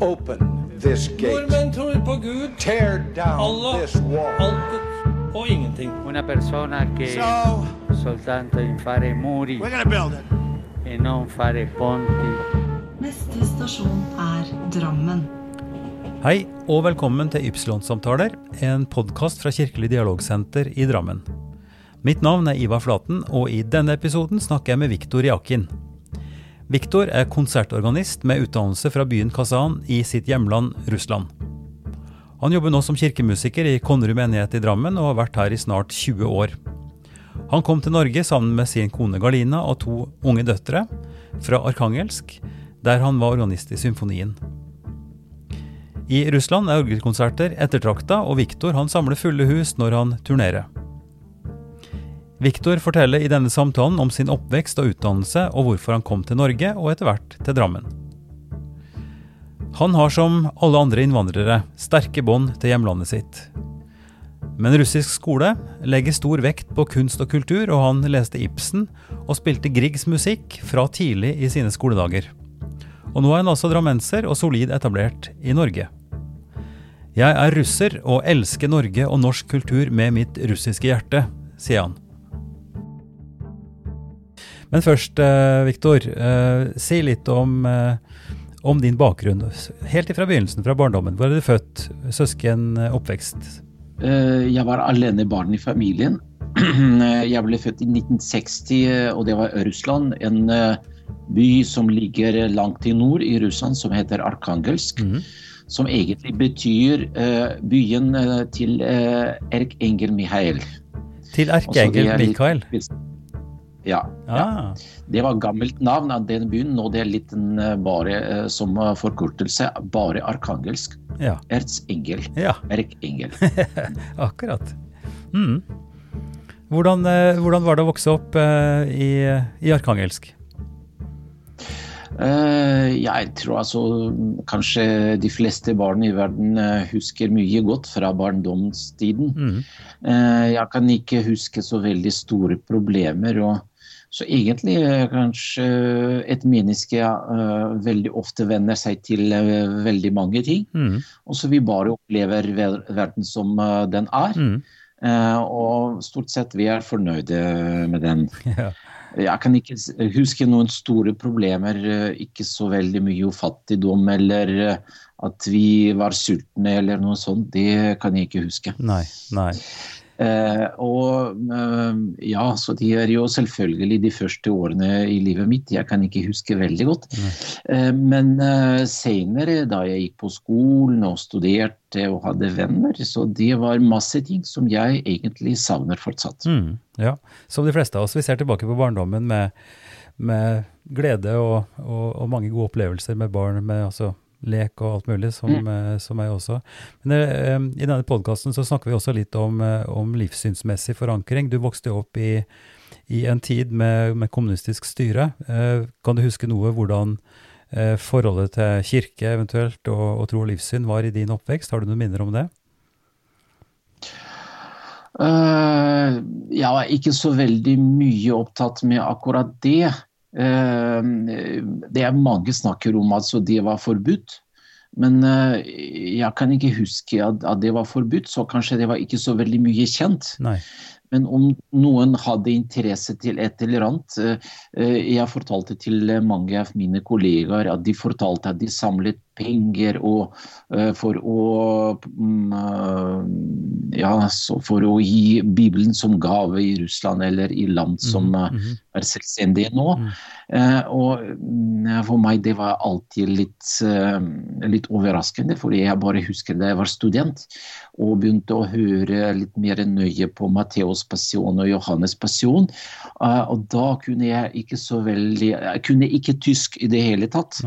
Open this gate. Nordmenn tror på Gud, Tear down Allah, this wall. altet og ingenting. Una persona che So soltanto in fare muri we're gonna build it. e non fare ponti. Neste stasjon er Drammen. Hei og velkommen til Ypsilon-samtaler, en podkast fra Kirkelig dialogsenter i Drammen. Mitt navn er Ivar Flaten, og i denne episoden snakker jeg med Viktor Jakin. Viktor er konsertorganist med utdannelse fra byen Kazan i sitt hjemland Russland. Han jobber nå som kirkemusiker i Konnerud menighet i Drammen og har vært her i snart 20 år. Han kom til Norge sammen med sin kone Galina og to unge døtre fra Arkangelsk, der han var organist i symfonien. I Russland er orgelkonserter ettertrakta, og Viktor samler fulle hus når han turnerer. Viktor forteller i denne samtalen om sin oppvekst og utdannelse, og hvorfor han kom til Norge og etter hvert til Drammen. Han har som alle andre innvandrere sterke bånd til hjemlandet sitt. Men russisk skole legger stor vekt på kunst og kultur, og han leste Ibsen og spilte Griegs musikk fra tidlig i sine skoledager. Og nå er han altså drammenser og solid etablert i Norge. Jeg er russer og elsker Norge og norsk kultur med mitt russiske hjerte, sier han. Men først, eh, Viktor, eh, si litt om, eh, om din bakgrunn. Helt fra begynnelsen, fra barndommen. Hvor er du født? Søsken, oppvekst? Eh, Jeg var alene barn i familien. Jeg ble født i 1960, eh, og det var Russland. En by som ligger langt i nord i Russland, som heter Arkangelsk. Mhm. Som egentlig betyr byen til eh, Erkengel Mihail. Til erkeengel er Mikael. Ja. Ah, Det var gammelt navn av den byen. Nå det er litt en, eh, bare eh, som forkortelse bare Arkangelsk. ja. Erzengel. ja, Erkengel. akkurat. Mm. Hvordan, eh, hvordan var det å vokse opp i, i arkangelsk? Uh, jeg tror altså kanskje de fleste barn i verden husker mye godt fra barndomstiden. Mm. Uh, jeg kan ikke huske så veldig store problemer. og så egentlig eh, kanskje et menneske uh, veldig ofte venner seg til uh, veldig mange ting. Mm. Og så vi bare opplever ver verden som uh, den er. Mm. Eh, og stort sett vi er fornøyde med den. Ja. Jeg kan ikke huske noen store problemer, eh, ikke så veldig mye fattigdom eller eh, at vi var sultne eller noe sånt. Det kan jeg ikke huske. Nei, nei. Eh, og eh, ja, så de er jo selvfølgelig de første årene i livet mitt. Jeg kan ikke huske veldig godt. Eh, men eh, senere, da jeg gikk på skolen og studerte og hadde venner, så det var masse ting som jeg egentlig savner fortsatt. Mm. Ja. Som de fleste av oss, vi ser tilbake på barndommen med, med glede og, og, og mange gode opplevelser med barn, med altså lek og alt mulig, som, mm. som jeg også. Men eh, i denne podkasten så snakker vi også litt om, eh, om livssynsmessig forankring. Du vokste opp i, i en tid med, med kommunistisk styre. Eh, kan du huske noe hvordan eh, forholdet til kirke eventuelt og, og tro og livssyn var i din oppvekst? Har du noen minner om det? Uh, jeg var ikke så veldig mye opptatt med akkurat det. Eh, det er mange snakker om at det var forbudt. Men eh, jeg kan ikke huske at det var forbudt, så kanskje det var ikke så veldig mye kjent. Nei. Men om noen hadde interesse til et eller annet eh, eh, Jeg fortalte til mange av mine kollegaer at de fortalte at de samlet penger og, eh, for, å, mm, ja, for å gi Bibelen som gave i Russland eller i land som eh, Mhm. er selvstendige nå. Mm. Og mm, for meg det var alltid litt, litt overraskende, fordi jeg bare husker da jeg var student og begynte å høre litt mer nøye på Matteus passion og Johannes passion. Eh, og da kunne jeg ikke så veldig Jeg kunne ikke tysk i det hele tatt.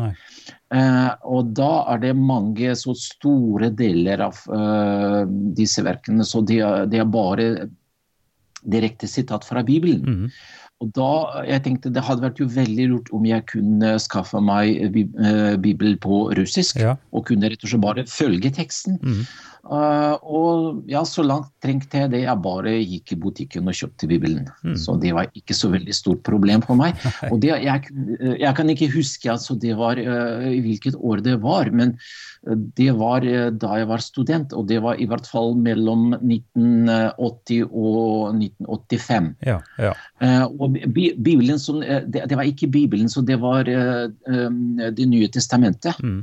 Eh, og da er det mange så store deler av eh, disse verkene, så de er, de er bare direkte sitat fra Bibelen. Mhm. Og da, jeg tenkte Det hadde vært jo veldig lurt om jeg kunne skaffe meg bi- eh, Bibel på russisk. Ja. Og kunne rett og slett bare følge teksten. Mhm. Eh, og ja, så langt trengte jeg det. Jeg bare gikk i butikken og kjøpte Bibelen. Så det var ikke så veldig stort problem for meg. Og det, jeg, jeg kan ikke huske altså, det var, uh, i hvilket år det var, men eh, det var uh, da jeg var student, og det var i hvert fall mellom 1980 og 1985. Ja, ja. Og bi Bibelen som, det, det var ikke Bibelen, så det var um, Det nye testamentet. Mm.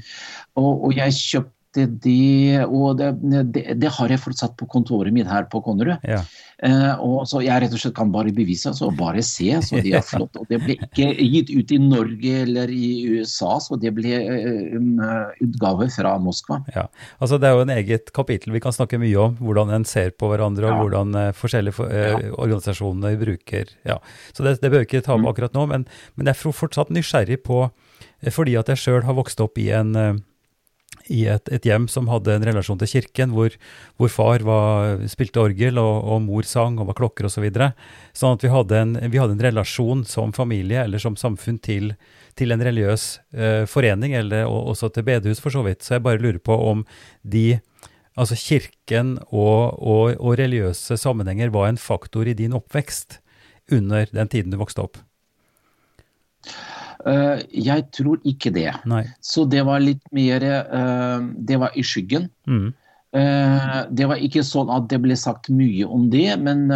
Og, og jeg kjøpte det, og det, det, det har jeg fortsatt på kontoret mitt her på Konnerud. ja. Eh, og så jeg rett og slett kan bare bevise, og bare se. Så det er flott. Og det ble ikke gitt ut i Norge eller i USA, så det ble eh, um, utgave fra Moskva. Ja, altså Det er jo en eget kapittel vi kan snakke mye om, hvordan en ser på hverandre og Ja. hvordan eh, forskjellige for, eh, organisasjoner bruker ja. Så det, det bør vi ikke ta med akkurat nå, men, men jeg er fortsatt nysgjerrig på eh, Fordi at jeg sjøl har vokst opp i en eh, i et, et hjem som hadde en relasjon til kirken, hvor, hvor far var, spilte orgel og, og mor sang og var klokker osv. Så videre. sånn at vi hadde, en, vi hadde en relasjon som familie eller som samfunn til, til en religiøs eh, forening, eller og, også til bedehus for så vidt. Så jeg bare lurer på om de Altså kirken og, og, og religiøse sammenhenger var en faktor i din oppvekst under den tiden du vokste opp? Eh, jeg tror ikke det. Nei. Så det var litt mer eh, Det var i skyggen. Mm. Eh, det var ikke sånn at det ble sagt mye om det, men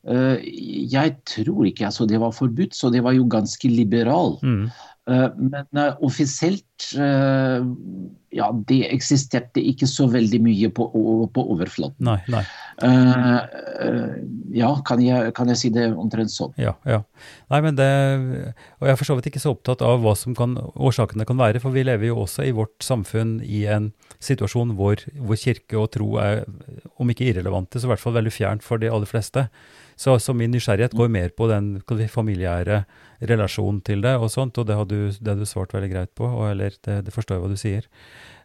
jeg tror ikke altså det var forbudt, så det var jo ganske liberal. Mm. Men offisielt ja, det eksisterte ikke så veldig mye på, på overflaten. Nei, nei. Eh, eh, ja, kan jeg, kan jeg si det omtrent sånn? Ja, ja. Nei, men det, og jeg er for så vidt ikke så opptatt av hva som kan, årsakene kan være, for vi lever jo også i vårt samfunn i en situasjon hvor, hvor kirke og tro er, om ikke irrelevante, så i hvert fall veldig fjernt for de aller fleste. Så, så min nysgjerrighet går mer på den familiære relasjonen til det og sånt, og det har du, det har du svart veldig greit på, og, eller det, det forstår jeg hva du sier.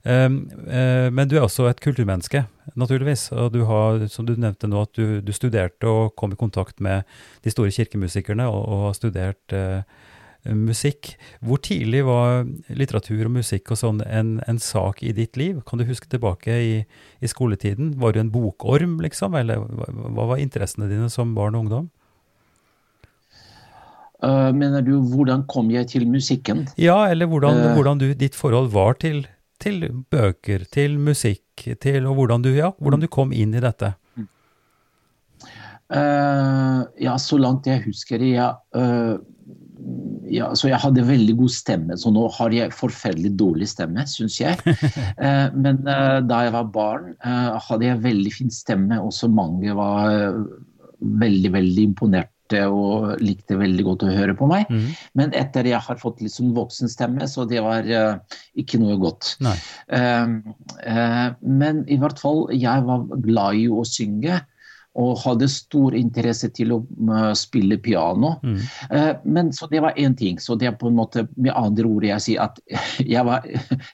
Um, eh, men du er også et kulturmenneske, naturligvis. Og du har, som du nevnte nå, at du, du studerte og kom i kontakt med de store kirkemusikerne og, og har studert eh, musikk. Hvor tidlig var litteratur og musikk og sånn en, en sak i ditt liv? Kan du huske tilbake i, i skoletiden? Var du en bokorm, liksom? Eller hva, hva var interessene dine som barn og ungdom? Uh, mener du hvordan kom jeg til musikken? Ja, eller hvordan, uh, hvordan du, ditt forhold var til, til bøker, til musikk, til, hvordan du, ja, hvordan du kom inn i dette. Uh, ja, så langt jeg husker det, ja, uh, ja, så jeg hadde veldig god stemme, så nå har jeg forferdelig dårlig stemme, syns jeg. Uh, men da jeg var barn, hadde jeg veldig fin stemme, og så mange var veldig, veldig imponerte og likte veldig godt å høre på meg. Mm. Men etter jeg har fått litt sånn voksenstemme, så det var uh, ikke noe godt. Uh, eh, men i hvert fall, jeg var glad i å synge. Og hadde stor interesse til å eh, spille piano. Mm. Men Så det var én ting. Så det er på en måte med andre ord jeg sier at jeg var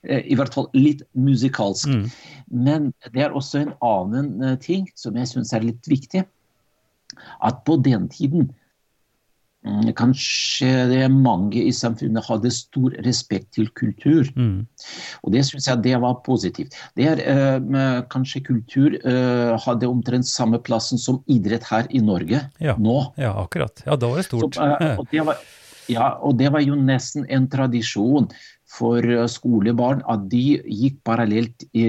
i hvert fall litt musikalsk. Mm. Men det er også en annen ting som jeg syns er litt viktig. At på den tiden mm, Kanskje det mange i samfunnet hadde stor respekt til kultur. Mm. Og det syns jeg det var positivt. Det er eh, Kanskje kultur eh, hadde omtrent samme plassen som idrett her i Norge Ja. nå. ja, akkurat. Ja, da var det Så, stort. eh, og, det var, ja, og det var jo nesten en tradisjon for eh, skolebarn at de gikk parallelt i,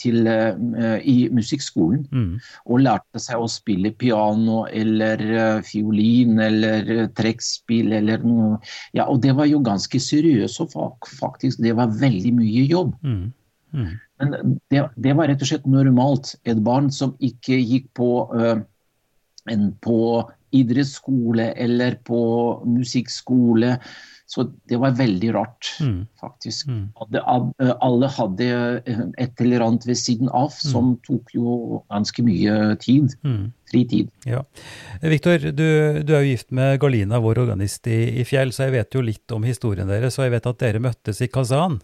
til, eh, i musikkskolen Mm. og lærte seg å spille piano eller eh, fiolin eller trekkspill eller noe. Ja, og det var jo ganske seriøst og faktisk det var veldig mye jobb. Mm. Mm. Men det, det var rett og slett normalt. Et barn som ikke gikk på, uh, en, på idrettsskole eller på musikkskole. Så det var veldig rart, Mm. faktisk. Mm. Hadde, alle hadde eh, et eller annet ved siden av som tok jo ganske mye tid. Mm. Fritid. Ja. Viktor, du, du er jo gift med Galina, vår organist i, i Fjell, så jeg vet jo litt om historien deres, og jeg vet at dere møttes i Kazan.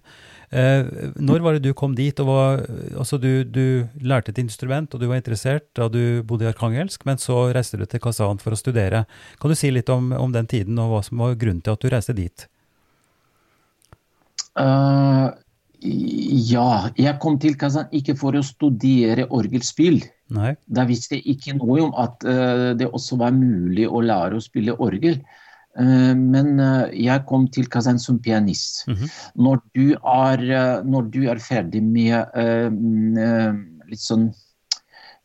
Eh, når var det du kom dit? og var, altså du, du lærte et instrument, og du var interessert da du bodde i Arkangelsk, men så reiste du til Kazan for å studere. Kan du si litt om, om den tiden, og hva som var grunnen til at du reiste dit? Uh, Ja, jeg kom til Kazan ikke for å studere orgelspill. Nei. Da visste jeg ikke noe om at uh, det også var mulig å lære å spille orgel. Eh, men eh, jeg kom til Kazan som pianist. Mhm. når, du er, eh, når du er ferdig med mm, litt sånn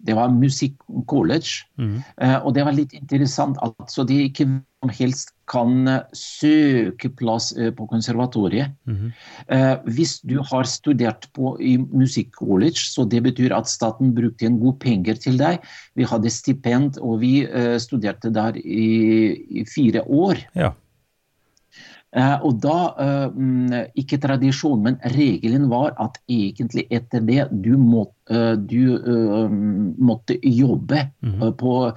Det var musikk-college. Mhm. Eh, og det var litt interessant. altså De ikke helst kan søke plass eh, på konservatoriet. Mm -hmm. hvis du har studert på i musikk-college, så det betyr at staten brukte en god penger til deg. Vi hadde stipend, og vi eh, studerte der i, i fire år. Ja. Og da, mm, ikke tradisjon, men regelen var at egentlig etter det du, må, du måtte jobbe mm -hmm. på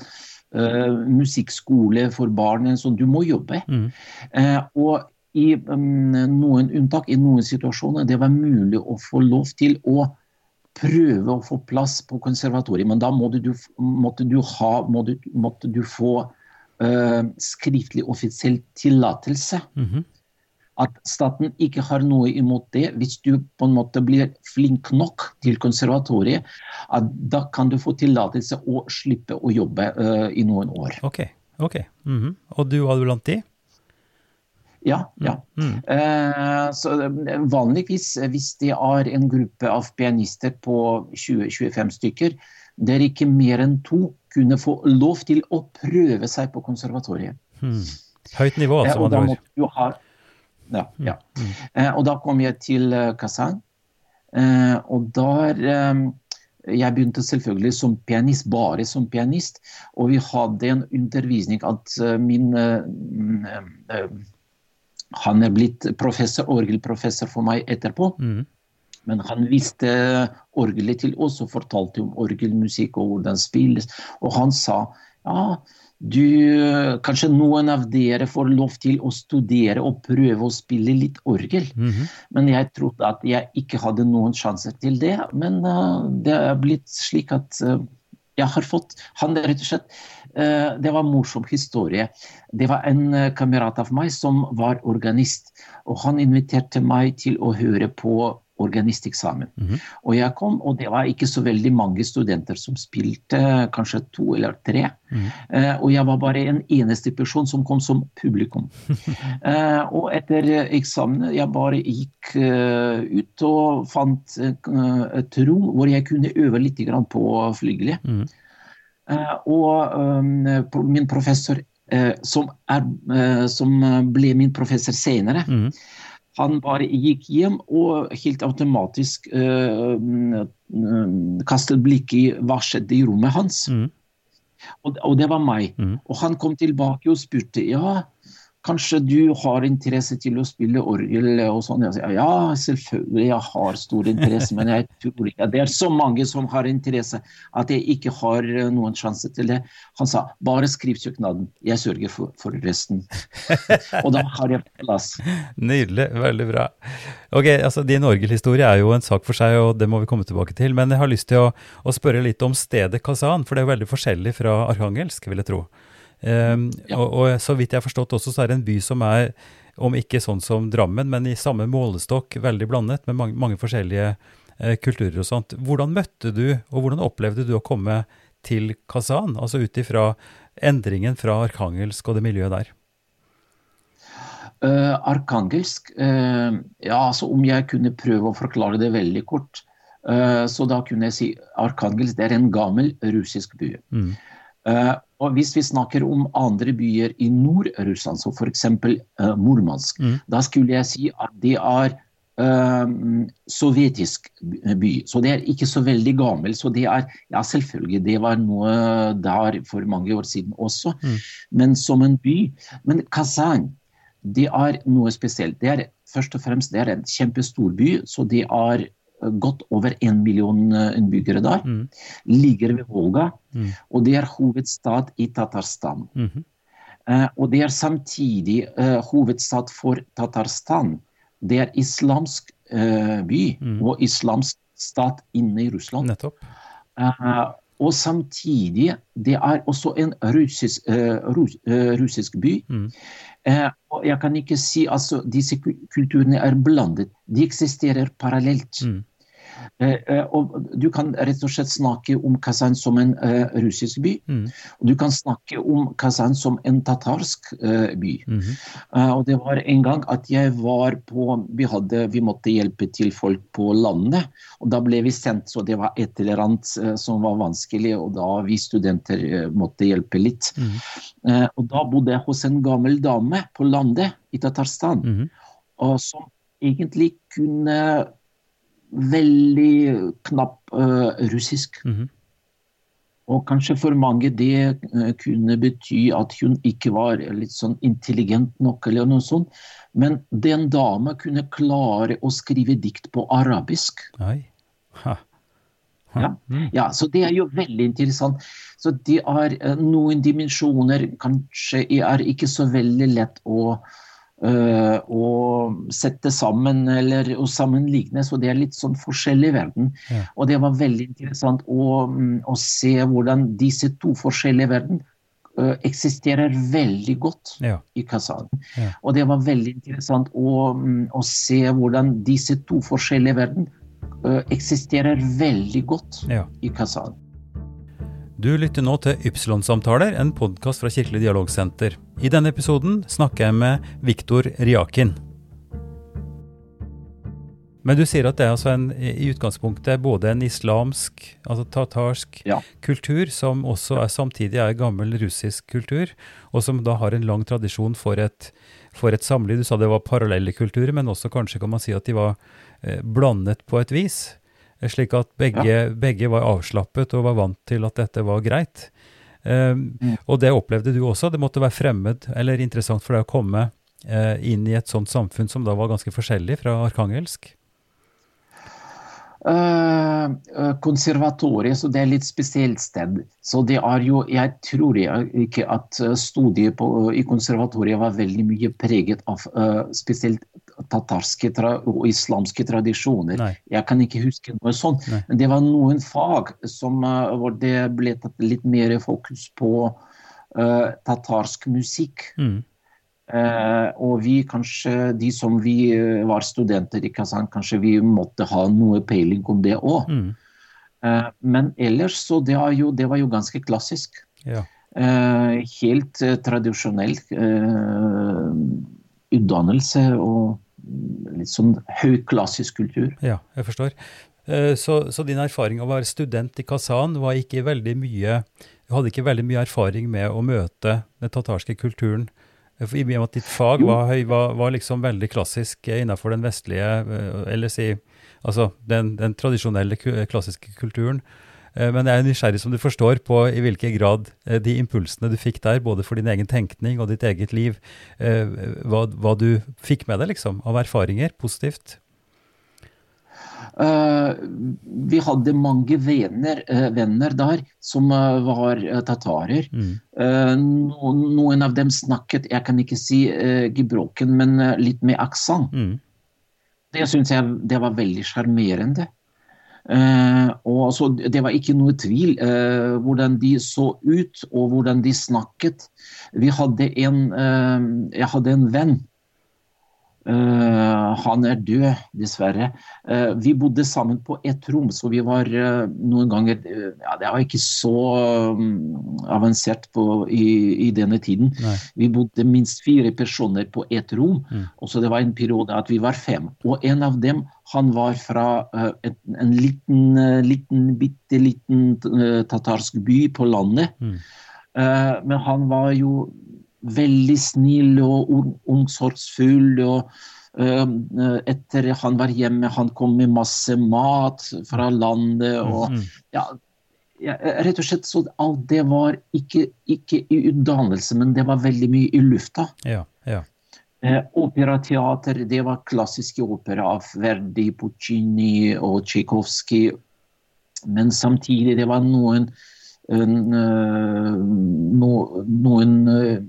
musikkskole for barn. Så du må jobbe. Mm. Eh, og i mm, noen unntak, i noen situasjoner, det var mulig å få lov til å prøve å få plass på konservatoriet, men da måtte du, måtte du, ha, måtte, måtte du få uh, skriftlig offisiell tillatelse. Mhm. At staten ikke har noe imot det. Hvis du på en måte blir flink nok til konservatoriet, at da kan du få tillatelse å slippe å jobbe uh, i noen år. Ok. ok. Mhm. Og du var blant de? Ja, ja. Mm. Uh, så eh, vanligvis, hvis det er en gruppe av pianister på 20-25 stykker, der ikke mer enn to kunne få lov til å prøve seg på konservatoriet. Mm. Høyt nivå, altså. og med da måtte du ha ja, ja. Eh, og da kom jeg til eh, Kazan, eh, og der jeg begynte selvfølgelig som pianist, bare som pianist, og vi hadde en undervisning at min mm, Han er blitt professor, orgelprofessor for meg etterpå. Mm. Men han visste orgelet til oss og fortalte om orgelmusikk og hvordan spilles. Og han sa ja, du, kanskje noen av dere får lov til å studere og prøve å spille litt orgel. Mhm. Men jeg trodde at jeg ikke hadde noen sjanser til det. Men uh, det er blitt slik at uh, jeg har fått Han rett og slett uh, Det var en morsom historie. Det var en kamerat av meg som var organist. Og han inviterte meg til å høre på organisteksamen. Mhm. Og jeg kom, og det var ikke så veldig mange studenter som spilte, kanskje to eller tre. Mhm. Eh, og jeg var bare en eneste person som kom som publikum. Eh, og etter eksamen jeg bare gikk uh, ut og fant uh, et rom hvor jeg kunne øve litt grann på flygelet. Mhm. Eh, og um, min professor, som, er, som ble min professor senere, Mhm. Han bare gikk hjem og helt automatisk mm, kastet blikk i hva skjedde i rommet hans. Mm. Og, og det var meg. Mm. Og han kom tilbake og spurte ja, kanskje du har interesse til å spille orgel og sånn. Jeg sier ja, selvfølgelig, jeg har stor interesse, men jeg tror ikke Det er så mange som har interesse at jeg ikke har eh, noen sjanse til det. Han sa bare skriv søknaden, jeg sørger for, for resten. og da har jeg plass. Nydelig, veldig bra. Ok, altså Din orgelhistorie er jo en sak for seg, og det må vi komme tilbake til. Men jeg har lyst til å, å spørre litt om stedet Kazan, for det er jo veldig forskjellig fra Arkangelsk, vil jeg tro. Um, Ja. og, og så vidt jeg har forstått også, så er det en by som er, om ikke sånn som Drammen, men i samme målestokk, veldig blandet, med mange, mange forskjellige eh, kulturer og sånt. Hvordan møtte du, og hvordan opplevde du å komme til Kazan, altså ut ifra endringen fra Arkangelsk og det miljøet der? Uh, arkangelsk uh, Ja, altså om jeg kunne prøve å forklare det veldig kort, uh, så da kunne jeg si Arkangelsk det er en gammel russisk by. Mm. Eh, og hvis vi snakker om andre byer i Nord-Russland, så f.eks. Uh, Murmansk, Mm. da skulle jeg si at det er uh, sovjetisk by. Så det er ikke så veldig gammel. Så det er Ja, selvfølgelig, det var noe der for mange år siden også, Mm. men som en by. Men Kazan, det er noe spesielt. Det er først og fremst det er en kjempestor by, så det er eh, godt over en million eh, innbyggere der. Mm. Ligger ved Volga, Mm. og det er hovedstad i Tatarstan. Mhm. Eh, og det er samtidig eh, hovedstad for Tatarstan. Det er islamsk eh, by Mm. og islamsk stat inne i Russland. Nettopp. Eh, og samtidig det er også en russisk, rus, russisk by. Mm. Eh, og jeg kan ikke si altså disse kulturene er blandet. De eksisterer parallelt. Mm. Eh, eh, og du kan rett og slett snakke om Kazan som en eh, russisk by. Mm. Og du kan snakke om Kazan som en tatarsk by. Mhm. Eh, og det var en gang at jeg var på Vi, hadde, vi måtte hjelpe til folk på landet. Og da ble vi sendt, så det var et eller annet som var vanskelig, og da vi studenter måtte hjelpe litt. Mhm. Eh, og da bodde jeg hos en gammel dame på landet i Tatarstan, -hmm. og som egentlig kunne veldig knapp eh, russisk. -hmm. Og kanskje for mange det eh, kunne bety at hun ikke var litt sånn intelligent nok, eller noe sånt. Men den dama kunne klare å skrive dikt på arabisk. Ha. Ha. Ja. Mm. Ja, Så det er jo veldig interessant. Så det er eh, noen dimensjoner kanskje er ikke så veldig lett å, eh, å sette sammen eller å sammenligne. Så det er litt sånn forskjellig verden. Ja. Og det var veldig interessant å, mm, å se hvordan disse to forskjellige verden eh, eksisterer veldig godt Ja. i Kazan. Ja. Og det var veldig interessant å, mm, å se hvordan disse to forskjellige verden eh, eksisterer veldig godt i Kazan. Du lytter nå til Ypsilon-samtaler, en podkast fra Kirkelig dialogsenter. I denne episoden snakker jeg med Viktor Riakin. Men du sier at det er altså en, i utgangspunktet både en islamsk, altså tatarsk, Ja. kultur, som også er, samtidig er gammel russisk kultur, og som da har en lang tradisjon for et, for et samliv. Du sa det var parallelle kulturer, men også kanskje kan man si at de var eh, blandet på et vis. Slik at begge, begge var avslappet og var vant til at dette var greit. Um, Mm. Og det opplevde du også. Det måtte være fremmed eller interessant for deg å komme uh, inn i et sånt samfunn som da var ganske forskjellig fra arkangelsk. Eh, eh, konservatoriet, så det er litt spesielt sted. Så det er jo Jeg tror ikke at eh, studiet på, i konservatoriet var veldig mye preget av uh, spesielt tatarske og islamske tradisjoner. Nei. Jeg kan ikke huske noe sånt. Nei. Men det var noen fag som, uh, hvor det ble tatt litt mer fokus på uh, tatarsk musikk. Mm. Eh, og vi kanskje, de som vi eh, var studenter kanskje vi måtte ha noe peiling om det òg. Mm. Eh, men ellers så det, jo, det var jo ganske klassisk. Ja. Eh, helt tradisjonell eh, utdannelse og litt sånn høyklassisk kultur. ja, jeg forstår. Eh, Så, så din erfaring av å være student i Kazan var ikke veldig mye Du hadde ikke veldig mye erfaring med å møte den tatarske kulturen? Eh, I og med at ditt fag var, var, var liksom veldig klassisk eh, innenfor den vestlige, eh, eller si altså den, den tradisjonelle klassiske kulturen. Men jeg er nysgjerrig, som du forstår, på i hvilken grad de impulsene du fikk der, både for din egen tenkning og ditt eget liv, hva, hva du fikk med deg liksom, av erfaringer, positivt. Eh, vi hadde mange venner, eh, venner der som eh, var tatarer. Mm. Noen, av dem snakket, jeg kan ikke si gebroken, men litt med aksent. Mm. Det syns jeg det var veldig sjarmerende. Og Det var ikke noe tvil hvordan de så ut og hvordan de snakket. Vi hadde en, jeg hadde en venn. Eh, han er død, dessverre. Eh, vi bodde sammen på ett rom, så vi var eh, noen ganger ja, Det var ikke så mm, avansert på, i, i denne tiden. Nei. Vi bodde minst fire personer på ett rom. Mm. Og så det var en periode at vi var fem. Og en av dem han var fra et, en liten, liten bitte liten tatarsk by på landet. Mm. Men han var jo veldig snill og omsorgsfull. og eh, etter han var hjemme, han kom med masse mat fra landet. og Mm. ja, rett og slett så alt det var ikke, ikke i utdannelse, men det var veldig mye i lufta. Ja, ja. Eh, operateater, det var klassiske opera av Verdi, Puccini og Tsjajkovskij. Men samtidig det var noen en, no, noen eh,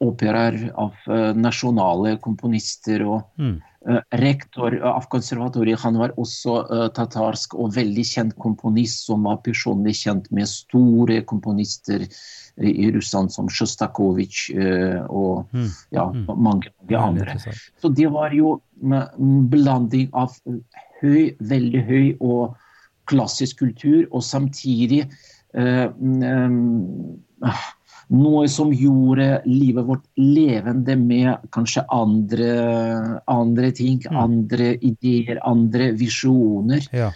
operaer av eh, nasjonale komponister og Mm. eh, rektor av konservatoriet. Han var også eh, tatarsk og veldig kjent komponist, som var personlig kjent med store komponister i Russland som Sjostakovitsj eh, og Mm. ja, Mm. mange, mange andre. Så det var jo en blanding av høy, veldig høy og klassisk kultur, og samtidig eh, ah, noe som gjorde livet vårt levende med kanskje andre, andre ting, Mm. andre ideer, andre visjoner. Ja.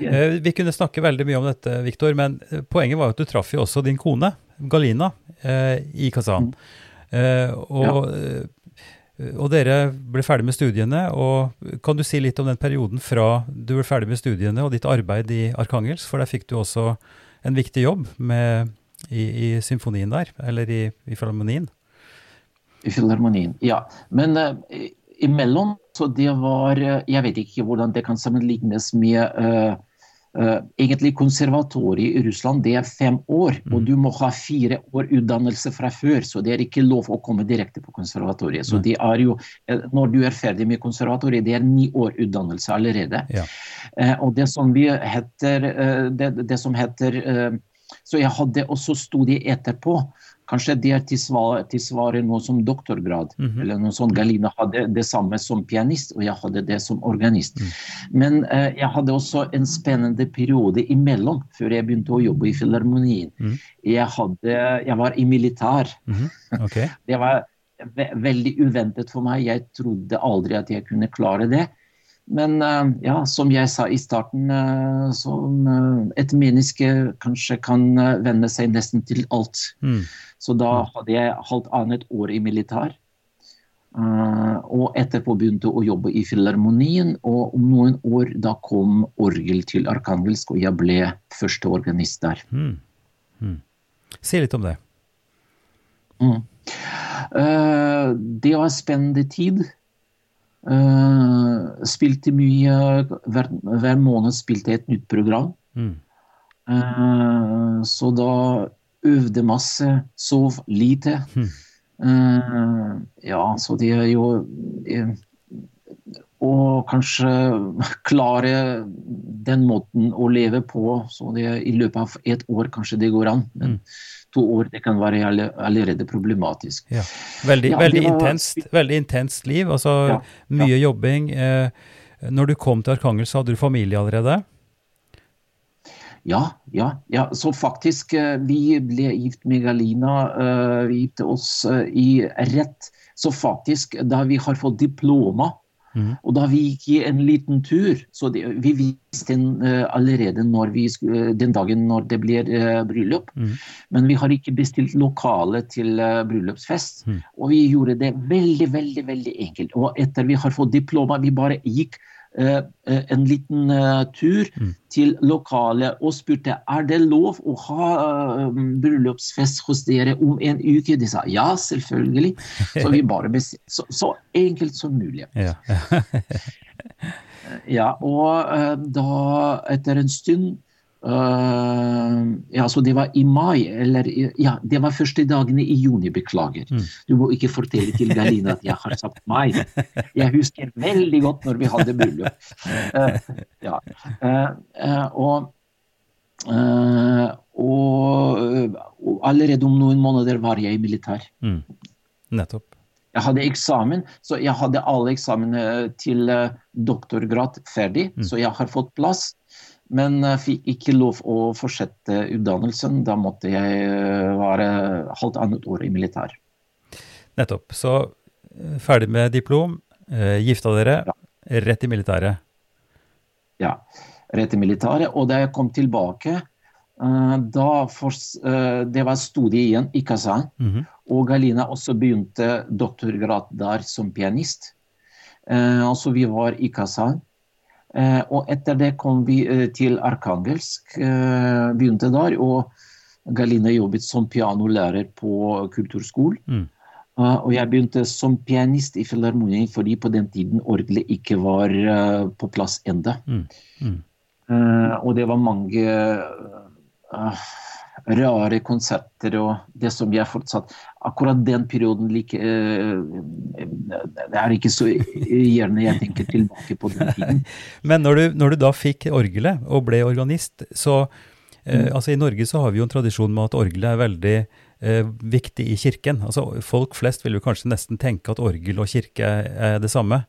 Eh, Vi kunne snakke veldig mye om dette, Viktor, men eh, poenget var at du traff jo også din kone, Galina, eh, i Kazan. Mm. og, ja. og dere ble ferdig med studiene. og Kan du si litt om den perioden fra du ble ferdig med studiene og ditt arbeid i Arkangels? For der fikk du også en viktig jobb med, i, i symfonien der, eller i, i filharmonien. I filharmonien, ja. Men uh, imellom, så det var eh, Jeg vet ikke hvordan det kan sammenlignes med uh, egentlig konservatoriet i Russland. Det er fem år, og du må ha fire år utdannelse fra før. Så det er ikke lov å komme direkte på konservatoriet. Så det er jo, når du er ferdig med konservatoriet, det er ni år utdannelse allerede. Ja. Og det som vi heter det, det som heter Så jeg hadde også studier etterpå. Kanskje det er til tilsvarer noe som doktorgrad. Mhm. eller noe sånt. Galina hadde det samme som pianist, og jeg hadde det som organist. Men eh, jeg hadde også en spennende periode imellom, før jeg begynte å jobbe i filharmonien. Mm. Jeg, hadde, jeg var i militær. -hmm. Okay. Det var ve veldig uventet for meg. Jeg trodde aldri at jeg kunne klare det. Men eh, ja, som jeg sa i starten, eh, som eh, et menneske kanskje kan venne seg nesten til alt. Mm. Så da hadde jeg halvannet år i militær. Og etterpå begynte å jobbe i filharmonien, og om noen år da kom orgel til Arkangelsk, og jeg ble første organist der. Mm. Mm. Si litt om det. Mm. Det var spennende tid. Eh, spilte mye hver, hver måned spilte jeg et nytt program. Mm. Uh, så da øvde masse, sov lite. Mm. Uh, ja, så det er jo Å kanskje klare den måten å leve på. Så det i løpet av et år kanskje det går an. Men to år det kan være allerede problematisk. Ja. Veldig, Ja, veldig, var- intenst, veldig intenst liv. Altså Ja, mye jobbing. Eh, når du kom til Arkangels, hadde du familie allerede? Ja, ja, ja. Så faktisk, eh, vi ble gift med Galina. eh, Vi gifte oss i rett. Så faktisk, da vi har fått diploma, Mhm. og da vi gikk en liten tur så det, Vi visste den, uh, allerede når vi, uh, den dagen når det blir uh, bryllup. mm. Men vi har ikke bestilt lokale til eh, bryllupsfest. Mm. Og vi gjorde det veldig, veldig veldig enkelt. Og etter vi har fått diploma, vi bare gikk eh, eh, en liten eh, tur Mm. til lokalet og spurte er det lov å ha eh, bryllupsfest hos dere om en uke. De sa ja, selvfølgelig. Så vi bare. Så, så enkelt som mulig. Ja. Ja, og eh, da, etter en stund eh, Ja, så det var i mai, eller Ja, det var første dagene i juni, beklager. Mm. Du må ikke fortelle til Galina at jeg har sagt mai. Jeg husker veldig godt når vi hadde bryllup. Uh, ja. uh, og og, og allerede om noen måneder var jeg i militær. Mm. Nettopp. Jeg hadde eksamen, så jeg hadde alle eksamene til doktorgrad ferdig, Mm. så jeg har fått plass. Men jeg fikk ikke lov å fortsette utdannelsen. Da måtte jeg være være halvannet år i militær. Nettopp. Så eh, ferdig med diplom, eh, gifta dere, Ja. rett i militæret. Ja, rett i militæret. Og da jeg kom tilbake, eh, da eh, Det var studie igjen i Kazan. -hmm. Og Galina også begynte doktorgrad der som pianist. Eh, altså vi var i Kazan. Eh, og etter det kom vi eh, til Arkangelsk, eh, begynte der. Og Galina jobbet som pianolærer på kulturskolen. Mm. Og jeg begynte som pianist i filharmonien fordi på den tiden orgelet ikke var på plass enda. Mm. Mm. Og det var mange rare konserter og det som jeg fortsatt Akkurat den perioden like eh, Det er ikke så gjerne jeg tenker tilbake på den tiden. Men når du, når du da fikk orgelet og ble organist, så eh, Mm. altså I Norge så har vi jo en tradisjon med at orgelet er veldig eh, viktig i kirken. Altså Folk flest vil jo kanskje nesten tenke at orgel og kirke er det samme.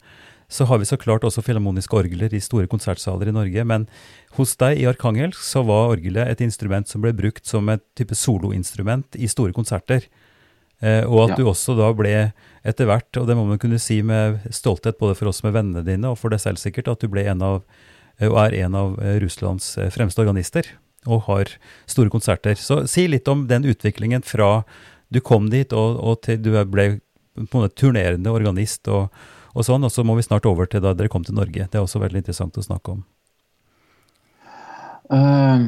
Så har vi så klart også filharmoniske orgler i store konsertsaler i Norge. Men hos deg i Arkangelsk så var orgelet et instrument som ble brukt som et type soloinstrument i store konserter. Eh, og at Ja. du også da ble etter hvert, og det må man kunne si med stolthet både for oss med vennene dine og for deg selv sikkert, at du ble en av, eh, og er en av eh, Russlands fremste organister og har store konserter. Så si litt om den utviklingen fra du kom dit og, og til du ble på en måte turnerende organist og, og sånn, og så må vi snart over til da dere kom til Norge. Det er også veldig interessant å snakke om. Eh,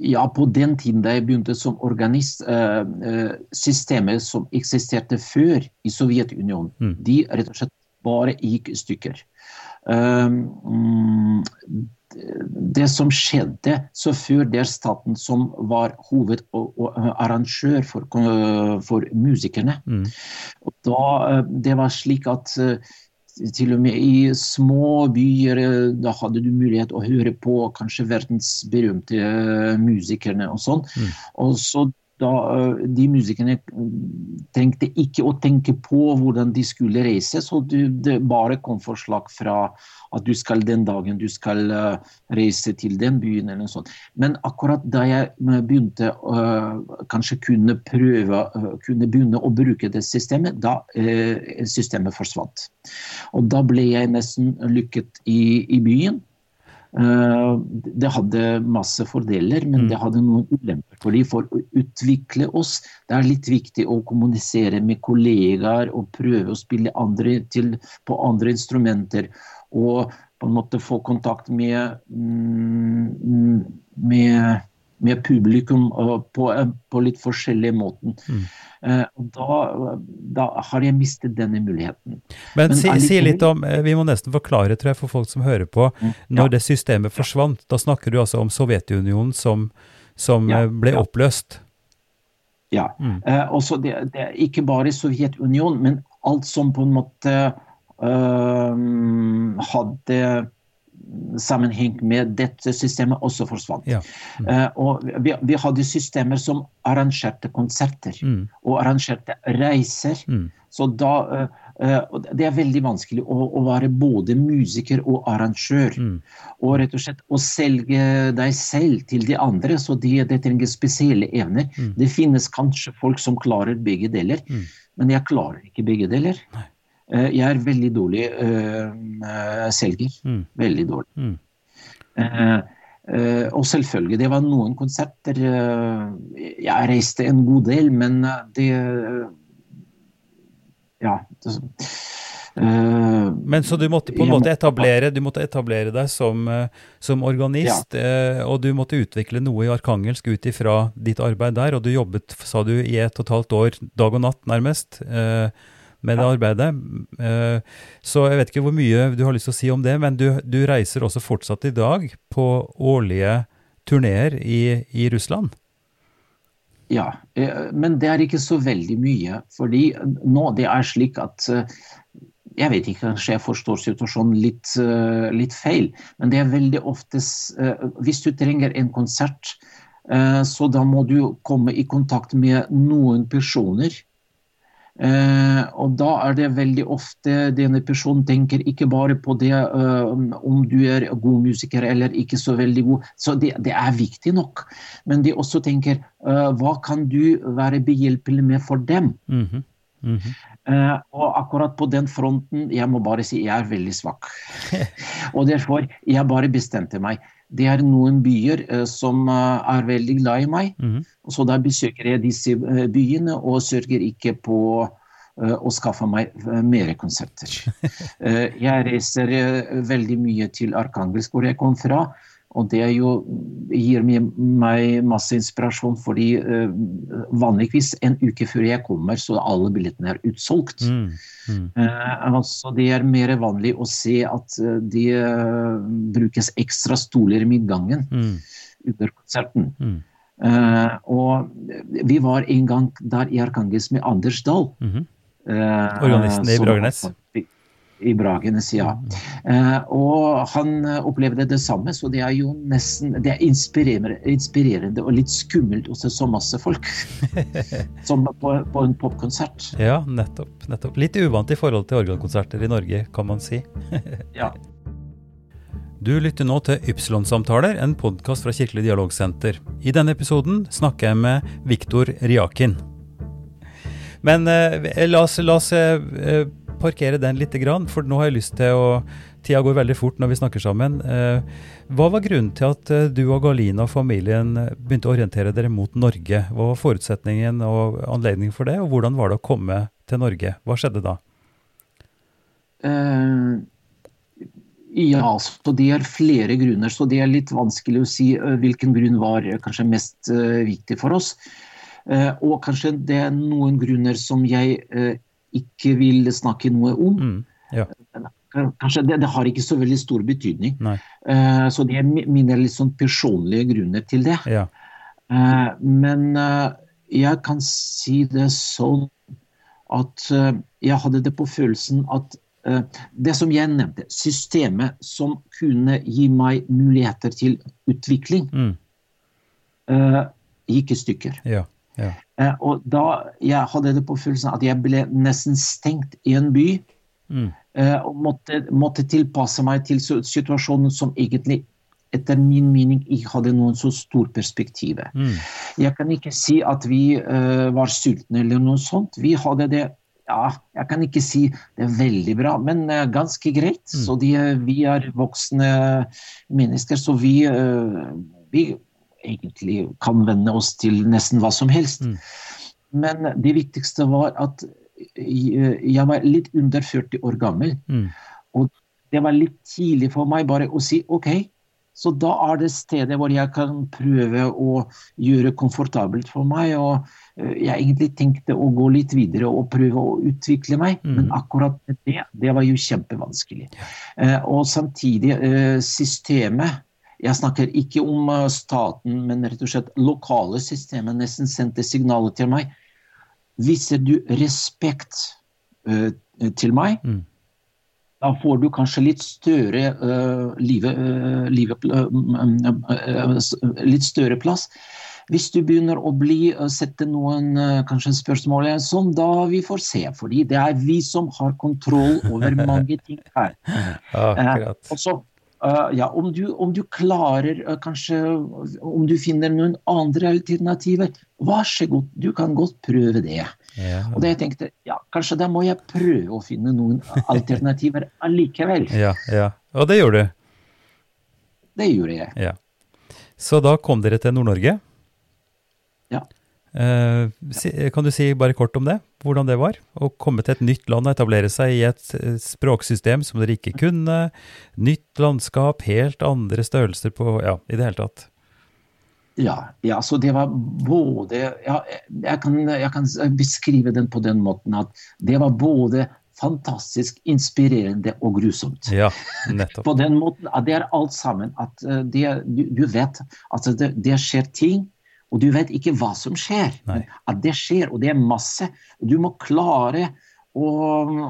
ja, på den tiden da jeg begynte som organist, eh, eh, systemet som eksisterte før i Sovjetunionen, Mm. de rett og slett bare gikk i stykker. Eh, mm, det som skjedde, så før det er staten som var hovedarrangør for, for musikerne. Mm. Da, eh, det var slik at eh, til og med i små byer eh, da hadde du mulighet å høre på kanskje verdens berømte eh, musikerne og sånn. Mm. Og så da eh, De musikerne trengte ikke å tenke på hvordan de skulle reise, så det bare kom forslag fra at du skal den dagen du skal eh, reise til den byen eller noe sånt. Men akkurat da jeg eh, begynte kanskje kunne prøve, kunne begynne å bruke det systemet, da systemet forsvant. Og da ble jeg nesten lykket i, i byen. Eh, det hadde masse fordeler, men Mm. det hadde noen ulemper. Fordi For å utvikle oss, det er litt viktig å kommunisere med kollegaer og prøve å spille andre til, på andre instrumenter. Og på en måte få kontakt med, mm, med, med publikum på, på litt forskjellige måter. Mm. Eh, da, da har jeg mistet denne muligheten. Men, Men si, si litt om, eh, vi må nesten forklare tror jeg, for folk som hører på, Mm, når ja. det systemet forsvant. Da snakker du altså om Sovjetunionen som, som Ja, eh, ble ja. oppløst. Ja. Mm. Eh, også det, det er ikke bare Sovjetunionen, men alt som på en måte øh, hadde sammenheng med dette systemet, også forsvant. Ja. Eh, og vi, vi hadde systemer som arrangerte konserter Mm. og arrangerte reiser. Mm. Så da, uh, uh, Det er veldig vanskelig å, å være både musiker og arrangør. Mm. Og rett og slett å selge deg selv til de andre. Så det de trenger spesielle evner. Mm. Det finnes kanskje folk som klarer begge deler, Mm. men jeg klarer ikke begge deler. Eh, Jeg er veldig dårlig eh, eh, selger. Mm. Veldig dårlig. Mm. Uh, eh, og selvfølgelig, det var noen konserter uh, Jeg reiste en god del, men det det Ja. Det, eh, Men så du måtte på en måte etablere, du måtte etablere deg som, eh, som organist, ja. og du måtte utvikle noe i Arkangelsk ut ifra ditt arbeid der, og du jobbet, sa du, i et og et halvt år, dag og natt nærmest, eh, med det arbeidet. Eh, så jeg vet ikke hvor mye du har lyst til å si om det, men du, du reiser også fortsatt i dag på årlige turneer i, i Russland. Ja, eh, men det er ikke så veldig mye. Fordi nå det er slik at eh, Jeg vet ikke, kanskje jeg forstår situasjonen litt, litt feil, men det er veldig ofte Hvis du trenger en konsert, så da må du komme i kontakt med noen personer. Eh, og da er det veldig ofte denne personen tenker ikke bare på det eh, om du er god musiker eller ikke så veldig god. Så det, det er viktig nok. Men de også tenker eh, hva kan du være behjelpelig med for dem? Mm -hmm. Mm -hmm. Uh, og akkurat på den fronten, jeg må bare si jeg er veldig svak. og derfor jeg bare bestemte meg. Det er noen byer eh, som eh, er veldig glad i meg. Mm. Så da besøker jeg disse eh, byene og sørger ikke på å skaffe meg mer konserter. Jeg reiser veldig mye til Arkangelsk, hvor jeg kom fra. Og det er jo, gir meg, masse inspirasjon, fordi uh, vanligvis en uke før jeg kommer, så alle billettene er utsolgt. Mm. Mm. Uh, altså det er mer vanlig å se at det uh, brukes ekstra stoler i midtgangen Mm. under konserten. Mm. Og vi var en gang der i Arkangelsk med Anders Dahl. -hmm. Organisten i Bragernes. I, Bragenes, ja. Eh, og han opplevde det samme, så det er jo nesten Det er inspirerende, og litt skummelt å se så masse folk. som på, på en popkonsert. Ja, nettopp, nettopp. Litt uvant i forhold til orgelkonserter i Norge, kan man si. Ja. Du lytter nå til Ypsilon-samtaler, en podkast fra Kirkelig dialogsenter. I denne episoden snakker jeg med Viktor Riakin. Men eh, la oss, la oss eh, eh, parkere den litt, for nå har jeg lyst til å Tida går veldig fort når vi snakker sammen. Eh, hva var grunnen til at eh, du og Galina og familien eh, begynte å orientere dere mot Norge? Hva var forutsetningen og anledningen for det, og hvordan var det å komme til Norge? Hva skjedde da? Uh, ja, så det er flere grunner, så det er litt vanskelig å si hvilken grunn var kanskje mest uh, viktig for oss. Uh, og kanskje det er noen grunner som jeg ikke vil snakke noe om. Mm, ja. Kanskje det, det har ikke så veldig stor betydning. Eh, så det er mine litt sånn personlige grunner til det. Ja. Uh, men uh, jeg kan si det sånn at eh, jeg hadde det på følelsen at eh, det som jeg nevnte, systemet som kunne gi meg muligheter til utvikling, Mm, eh, gikk i stykker. ja. Ja. Eh, og da jeg hadde det på følelsen at jeg ble nesten stengt i en by, Mm, eh, og måtte, måtte tilpasse meg til situasjonen som egentlig etter min mening ikke hadde noen så stor perspektiv. mm, Jeg kan ikke si at vi eh, var sultne eller noe sånt. Vi hadde det ja, jeg kan ikke si det er veldig bra, men eh, ganske greit. Mm. Så de, vi er voksne mennesker, så vi, eh, vi egentlig kan vende oss til nesten hva som helst. Mm. Men det viktigste var at jeg, var litt under 40 år gammel. mm, Det var litt tidlig for meg bare å si OK, så da er det stedet hvor jeg kan prøve å gjøre komfortabelt for meg. og eh, Jeg egentlig tenkte å gå litt videre og prøve å utvikle meg, mm. men akkurat det, det var jo kjempevanskelig. Eh, og samtidig eh, systemet jeg snakker ikke om eh, staten, men rett og slett lokale systemer nesten sendte signaler til meg. Viser du respekt uh, til meg, Mm. da får du kanskje litt større uh, livet, uh, livet, eh, mm, eh, litt større plass. Hvis du begynner å bli, eh, sette noen eh, kanskje spørsmål sånn, da vi får se. Fordi det er vi som har kontroll over mange ting her. akkurat. Og så, eh, ja, om du, om du klarer uh, kanskje Om du finner noen andre alternativer, vær så god, du kan godt prøve det. Ja. Og da jeg tenkte, ja, kanskje da må jeg prøve å finne noen alternativer allikevel. ja, ja. Og det gjorde du. Det gjorde jeg. Ja. Så da kom dere til Nord-Norge. Ja. Eh, kan du si bare kort om det? Hvordan det var? Å komme til et nytt land og etablere seg i et eh, språksystem som dere ikke kunne. Nytt landskap, helt andre størrelser på Ja, i det hele tatt. Ja, ja, så det var både ja, jeg, kan, jeg kan beskrive den på den måten at det var både fantastisk inspirerende og grusomt. Ja, nettopp. På den måten at det er alt sammen. At eh, det, du, du vet at det, det skjer ting, og du vet ikke hva som skjer. Nei. At det skjer, og det er masse. Du må klare å,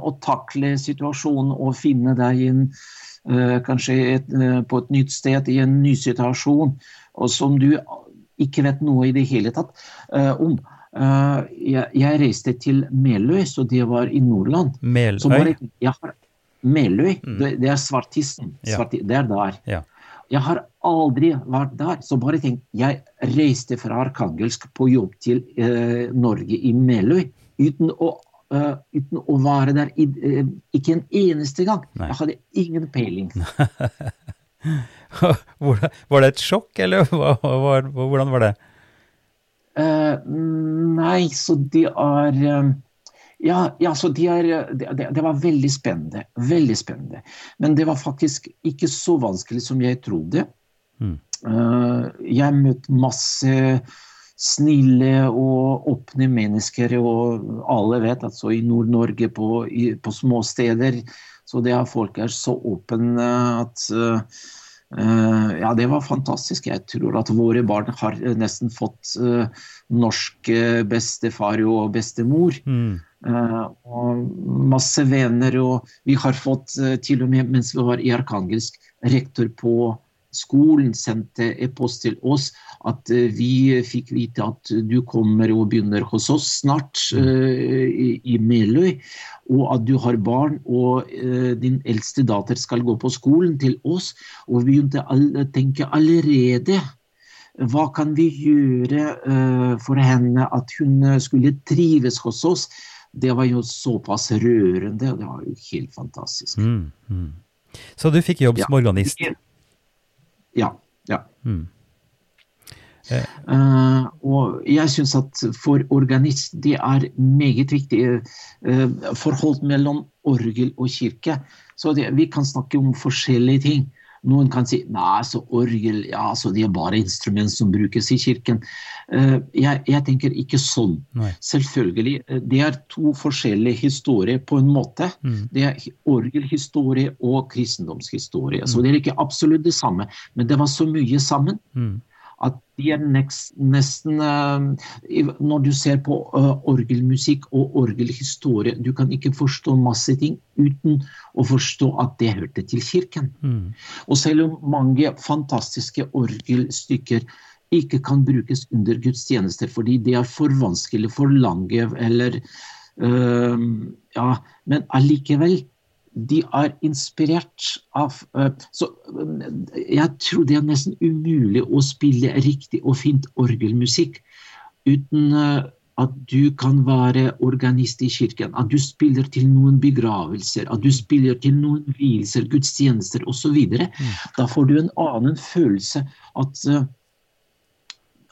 å takle situasjonen og finne deg inn uh, kanskje et, uh, på et nytt sted i en ny situasjon, og som du ikke vet noe i det hele tatt uh, om. Eh, jeg, jeg reiste til Meløy, så det var i Nordland. Meløy. Meløy, Mm. det, det er Svartisten. Ja. Svarti, det er der. Ja. Jeg har aldri vært der. Så bare tenk, jeg reiste fra Arkangelsk på jobb til eh, Norge i Meløy uten å, uh, uten å være der i, uh, ikke en eneste gang. Nei. Jeg hadde ingen peiling. Var det et sjokk, eller hvordan var det? Uh, nei, så det er ja, ja, så det, er, det, det- var veldig spennende. Veldig spennende. Men det var faktisk ikke så vanskelig som jeg trodde. Mm. Eh, jeg møtte masse snille og åpne mennesker, og alle vet at så i Nord-Norge, på, på små steder, så det er folk er så åpne at eh, Eh, ja, det var fantastisk. Jeg tror at våre barn har nesten fått uh, norsk bestefar og bestemor. Mm. Eh, og masse venner, og vi har fått eh, til og med mens vi var i Arkangelsk, rektor på skolen sendte e-post til oss at eh, vi fikk vite at du kommer og begynner hos oss snart uh, i, i Meløy, og at du har barn, og uh, din eldste datter skal gå på skolen til oss. Og vi begynte å tenke allerede hva kan vi gjøre uh, for henne at hun skulle trives hos oss? Det var jo såpass rørende, og det var jo helt fantastisk. Mm. Mm. Så du fikk jobb Ja. som organist? Ja. ja. Mm. Eh, og jeg syns at for organist det er meget viktig uh, forhold mellom orgel og kirke. Så det, vi kan snakke om forskjellige ting. Noen kan si nei, så orgel ja, så det er bare instrument som brukes i kirken. Eh, jeg, jeg tenker ikke sånn. Nei. Selvfølgelig. eh, Det er to forskjellige historier på en måte. Mm. Det er orgelhistorie og kristendomshistorie. Så det er ikke absolutt det samme. Men det var så mye sammen Mm. At de er next, nesten eh, Når du ser på eh, orgelmusikk og orgelhistorie, du kan ikke forstå masse ting uten å forstå at det hørte til kirken. Mm. Og selv om mange fantastiske orgelstykker ikke kan brukes under gudstjenester fordi det er for vanskelig, for lange eller eh, Ja, men allikevel. De er inspirert av eh, Så eh, jeg tror det er nesten umulig å spille riktig og fint orgelmusikk uten eh, at du kan være organist i kirken, at du spiller til noen begravelser, at du spiller til noen vielser, gudstjenester osv. Da får du en annen følelse at,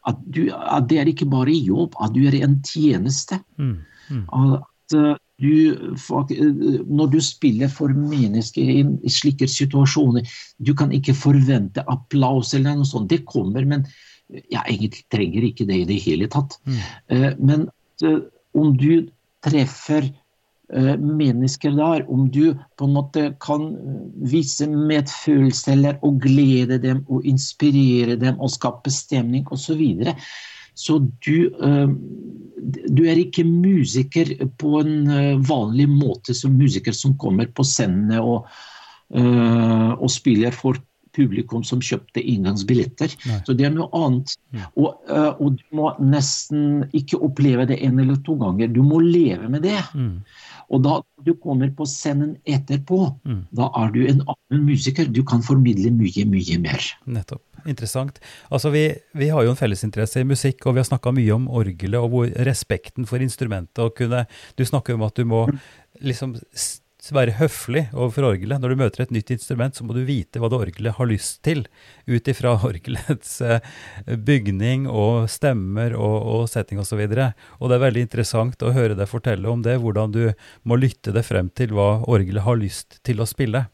at, du, at det er ikke bare jobb, at du er en tjeneste. Mm. Mm. At du, eh, når du spiller for mennesker i slike situasjoner, du kan ikke forvente applaus eller noe sånt. Det kommer, men jeg egentlig trenger ikke det i det hele tatt. Mm. Eh, Men eh, om du treffer mennesker der, om du på en måte kan vise medfølelse eller å glede dem og inspirere dem og skape stemning osv. Så, videre, så du, du er ikke musiker på en eh, vanlig måte som musiker som kommer på scenene og, uh, og spiller for publikum som kjøpte inngangsbilletter. Nei. Så det er noe annet. Mm. Og, uh, og du må nesten ikke oppleve det en eller to ganger. Du må leve med det. Mm. Og da du kommer på scenen etterpå, Mm. da er du en annen musiker. Du kan formidle mye, mye mer. Nettopp. Interessant. Altså, vi, vi har jo en fellesinteresse i musikk, og vi har snakka mye om orgelet og hvor respekten for instrumentet. og kunne, Du snakker om at du må liksom s- være høflig overfor orgelet. Når du møter et nytt instrument, så må du vite hva det orgelet har lyst til, ut ifra orgelets eh, bygning og stemmer og, og setting osv. Og, så og det er veldig interessant å høre deg fortelle om det, hvordan du må lytte deg frem til hva orgelet har lyst til å spille.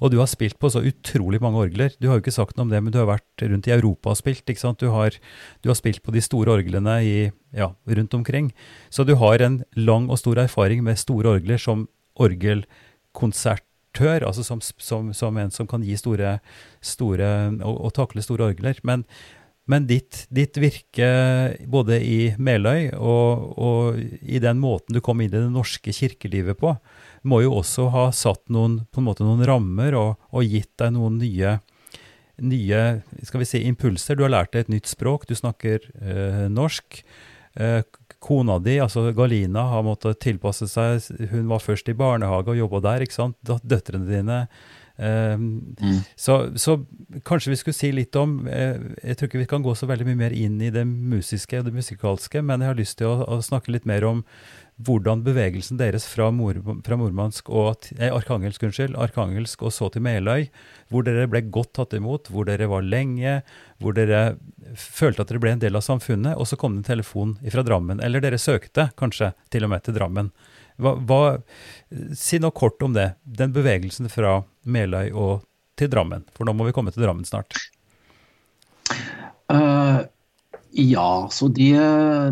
Og du har spilt på så utrolig mange orgler. Du har jo ikke sagt noe om det, men du har vært rundt i Europa og spilt. ikke sant? Du har, du har spilt på de store orglene i, ja, rundt omkring. Så du har en lang og stor erfaring med store orgler som orgelkonsertør, altså som, som, som en som kan gi store, store og, og takle store orgler. Men, men ditt, ditt virke både i Meløy og, og i den måten du kom inn i det norske kirkelivet på, må jo også ha satt noen, på en måte noen rammer og, og gitt deg noen nye, nye skal vi si, impulser. Du har lært deg et nytt språk, du snakker eh, norsk. Eh, kona di, altså Galina, har måttet tilpasse seg. Hun var først i barnehage og jobba der, ikke sant. Døtrene dine. Eh, så, så kanskje vi skulle si litt om eh, Jeg tror ikke vi kan gå så veldig mye mer inn i det musiske og det musikalske, men jeg har lyst til å, å snakke litt mer om hvordan bevegelsen deres fra, Mor, fra Murmansk og eh, Arkangelsk, unnskyld, Arkangelsk og så til Meløy, hvor dere ble godt tatt imot, hvor dere var lenge, hvor dere følte at dere ble en del av samfunnet, og så kom det en telefon fra Drammen, eller dere søkte kanskje til og med til Drammen. Hva, hva, si noe kort om det, den bevegelsen fra Meløy og til Drammen, for nå må vi komme til Drammen snart. Eh, Ja, så det,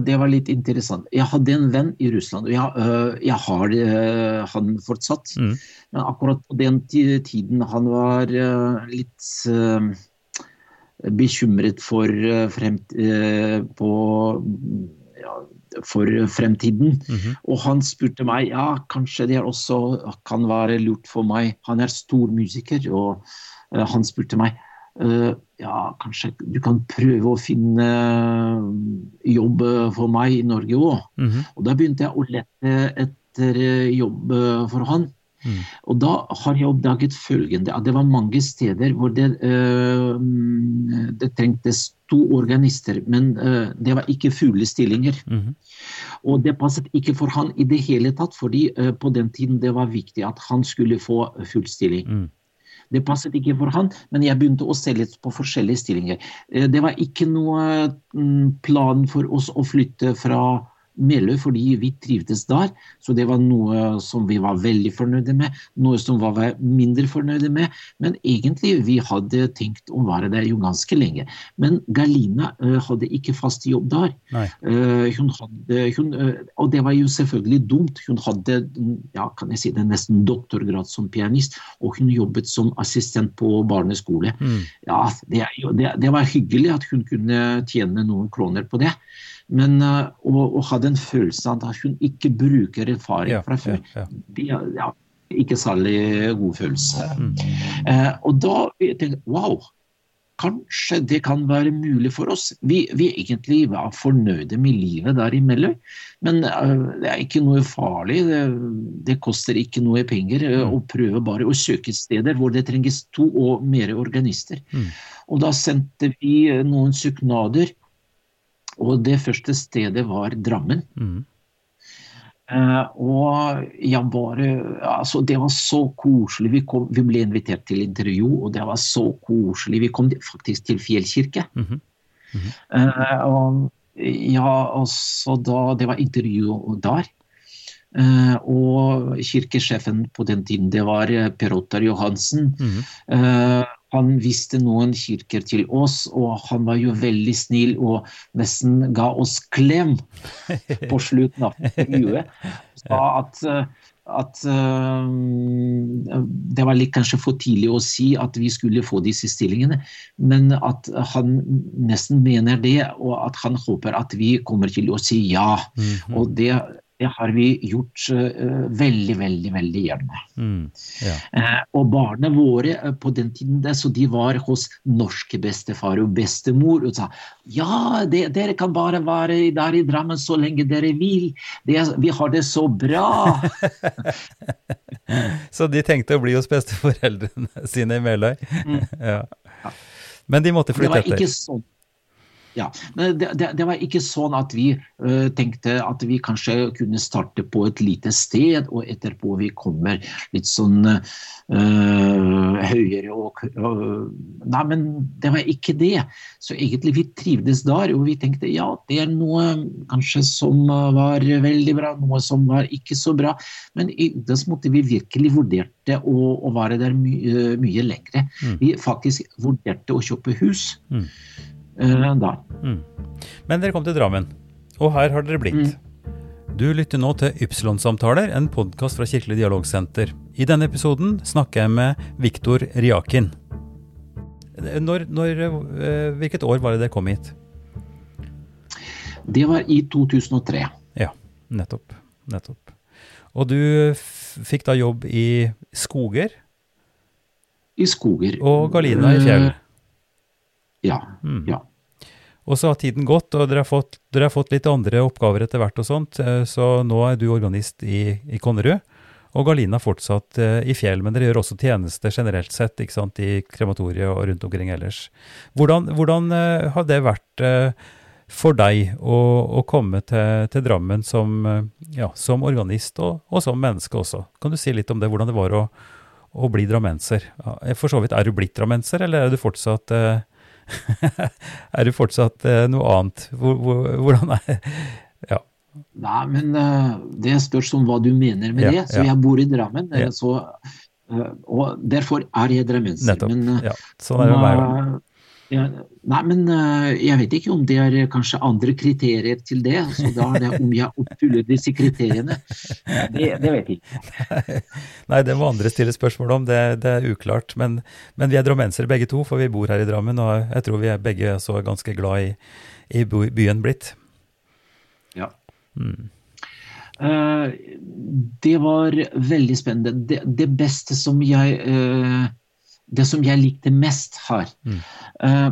det var litt interessant. Jeg hadde en venn i Russland, og jeg, øh, jeg har øh, han fortsatt. Mm. Men akkurat på den tiden han var øh, litt bekymret for, fremt, på, ja, for fremtiden. Mhm. Og han spurte meg ja, kanskje det også kan være lurt for meg. Han er stor musiker, og han spurte meg ja, kanskje du kan prøve å finne jobb for meg i Norge òg. Mhm. Og da begynte jeg å lette etter eh, jobb eh, for han. Mm. Og da har jeg oppdaget følgende, at det var mange steder hvor det, eh, mm, det trengtes to organister, men eh, det var ikke fulle stillinger. Mhm. Og det passet ikke for han i det hele tatt, fordi eh, på den tiden det var viktig at han skulle få full stilling. Mm. Det passet ikke for han, men jeg begynte å se litt på forskjellige stillinger. Eh, Det var ikke noe mm, plan for oss å flytte fra Meløy, fordi vi trivdes der. Så det var noe som vi var veldig fornøyde med, noe som vi var mindre fornøyde med. Men egentlig vi hadde tenkt å være der jo ganske lenge. Men Galina uh, hadde ikke fast jobb der. Eh, hun hadde, hun, uh, og det var jo selvfølgelig dumt. Hun hadde ja, kan jeg si det, nesten doktorgrad som pianist, og hun jobbet som assistent på barneskole. Mm. Ja, det, det, det var hyggelig at hun kunne tjene noen kroner på det. Men uh, å, å ha den følelsen at hun ikke bruker erfaring fra før, ja. det er ja, ikke særlig god følelse. Mm. Uh, og da tenkte jeg wow, kanskje det kan være mulig for oss. Vi, vi egentlig var fornøyde med livet der i men uh, det er ikke noe farlig. Det, det koster ikke noe penger eh, Mm. å prøve bare å søke steder hvor det trenges to og mer organister. Mm. Og da sendte vi eh, noen søknader, og det første stedet var Drammen. Mm. Uh, og jeg bare altså Det var så koselig. Vi, kom, vi ble invitert til intervju, og det var så koselig. Vi kom faktisk til Fjellkirke. Mhm. Eh, og ja, altså da Det var intervju der. Uh, og kirkesjefen på den tiden, det var Per Ottar Johansen. Mhm. Eh, han visste noen kirker til oss, og han var jo veldig snill og nesten ga oss klem på slutten av intervjuet. Sa at, eh, at eh, det var litt kanskje for tidlig å si at vi skulle få disse stillingene, men at han nesten mener det, og at han håper at vi kommer til å si ja. Mhm. Og det, det har vi gjort uh, veldig, veldig, veldig gjerne. Mm. Ja. uh, og barna våre uh, på den tiden der, så de var hos norske bestefar og bestemor og sa ja, det, dere kan bare være der i Drammen så lenge dere vil. Det, vi har det så bra. Så de tenkte å bli hos besteforeldrene sine i Meløy? ja. Men de måtte flytte etter. Det var ikke sånn. Ja, men det, det, det var ikke sånn at vi eh, tenkte at vi kanskje kunne starte på et lite sted, og etterpå vi kommer litt sånn eh, høyere og og- Nei, men det var ikke det. Så egentlig vi trivdes der, og vi tenkte ja, det er noe kanskje som var veldig bra, noe som var ikke så bra. Men i utgangspunktet vi virkelig vurderte å, å være der my, mye lengre. Mm. Vi faktisk vurderte å kjøpe hus Mm. Eh, da. Mm. Men dere kom til Drammen, og her har dere blitt. Mm. Du lytter nå til Ypsilon-samtaler, en podkast fra Kirkelig dialogsenter. I denne episoden snakker jeg med Viktor Riakin. Når, når, eh, hvilket år var det dere kom hit? Det var i 2003. Ja, nettopp. nettopp. Og du fikk da jobb i skoger I skoger. og Galina i fjell. Ja. Mm. ja. Og så har tiden gått, og dere har fått, dere har fått litt andre oppgaver etter hvert og sånt, eh, så nå er du organist i, i Konnerud. Og Galina fortsatt eh, i fjell, men dere gjør også tjenester generelt sett, ikke sant, i krematoriet og rundt omkring ellers. Hvordan, hvordan eh, har det vært for deg å, å komme til, til Drammen som, ja, som organist og, og som menneske også? Kan du si litt om det, hvordan det var å, å bli drammenser? For så vidt, er du blitt drammenser, eller er du fortsatt eh, er det fortsatt eh, noe annet? Hvor, hvor, hvordan er Ja. Nei, men eh, det spørs om hva du mener med Ja, det. Så ja. jeg bor i Drammen, eh, Ja. så, og derfor er jeg drammenser. Nettopp. Men Ja, sånn er det med meg òg. Ja, nei, men eh, jeg vet ikke om det er eh, kanskje andre kriterier til det. Så da er det om jeg oppfyller disse kriteriene. Det, det vet jeg ikke. Nei, det må andre stille spørsmål om, det, det er uklart. Men, men vi er drammensere begge to, for vi bor her i Drammen, og jeg tror vi er begge så ganske glad i, i byen blitt. Ja. Mm. Uh, det var veldig spennende. Det, det beste som jeg eh, Det som jeg likte mest her Mm. eh,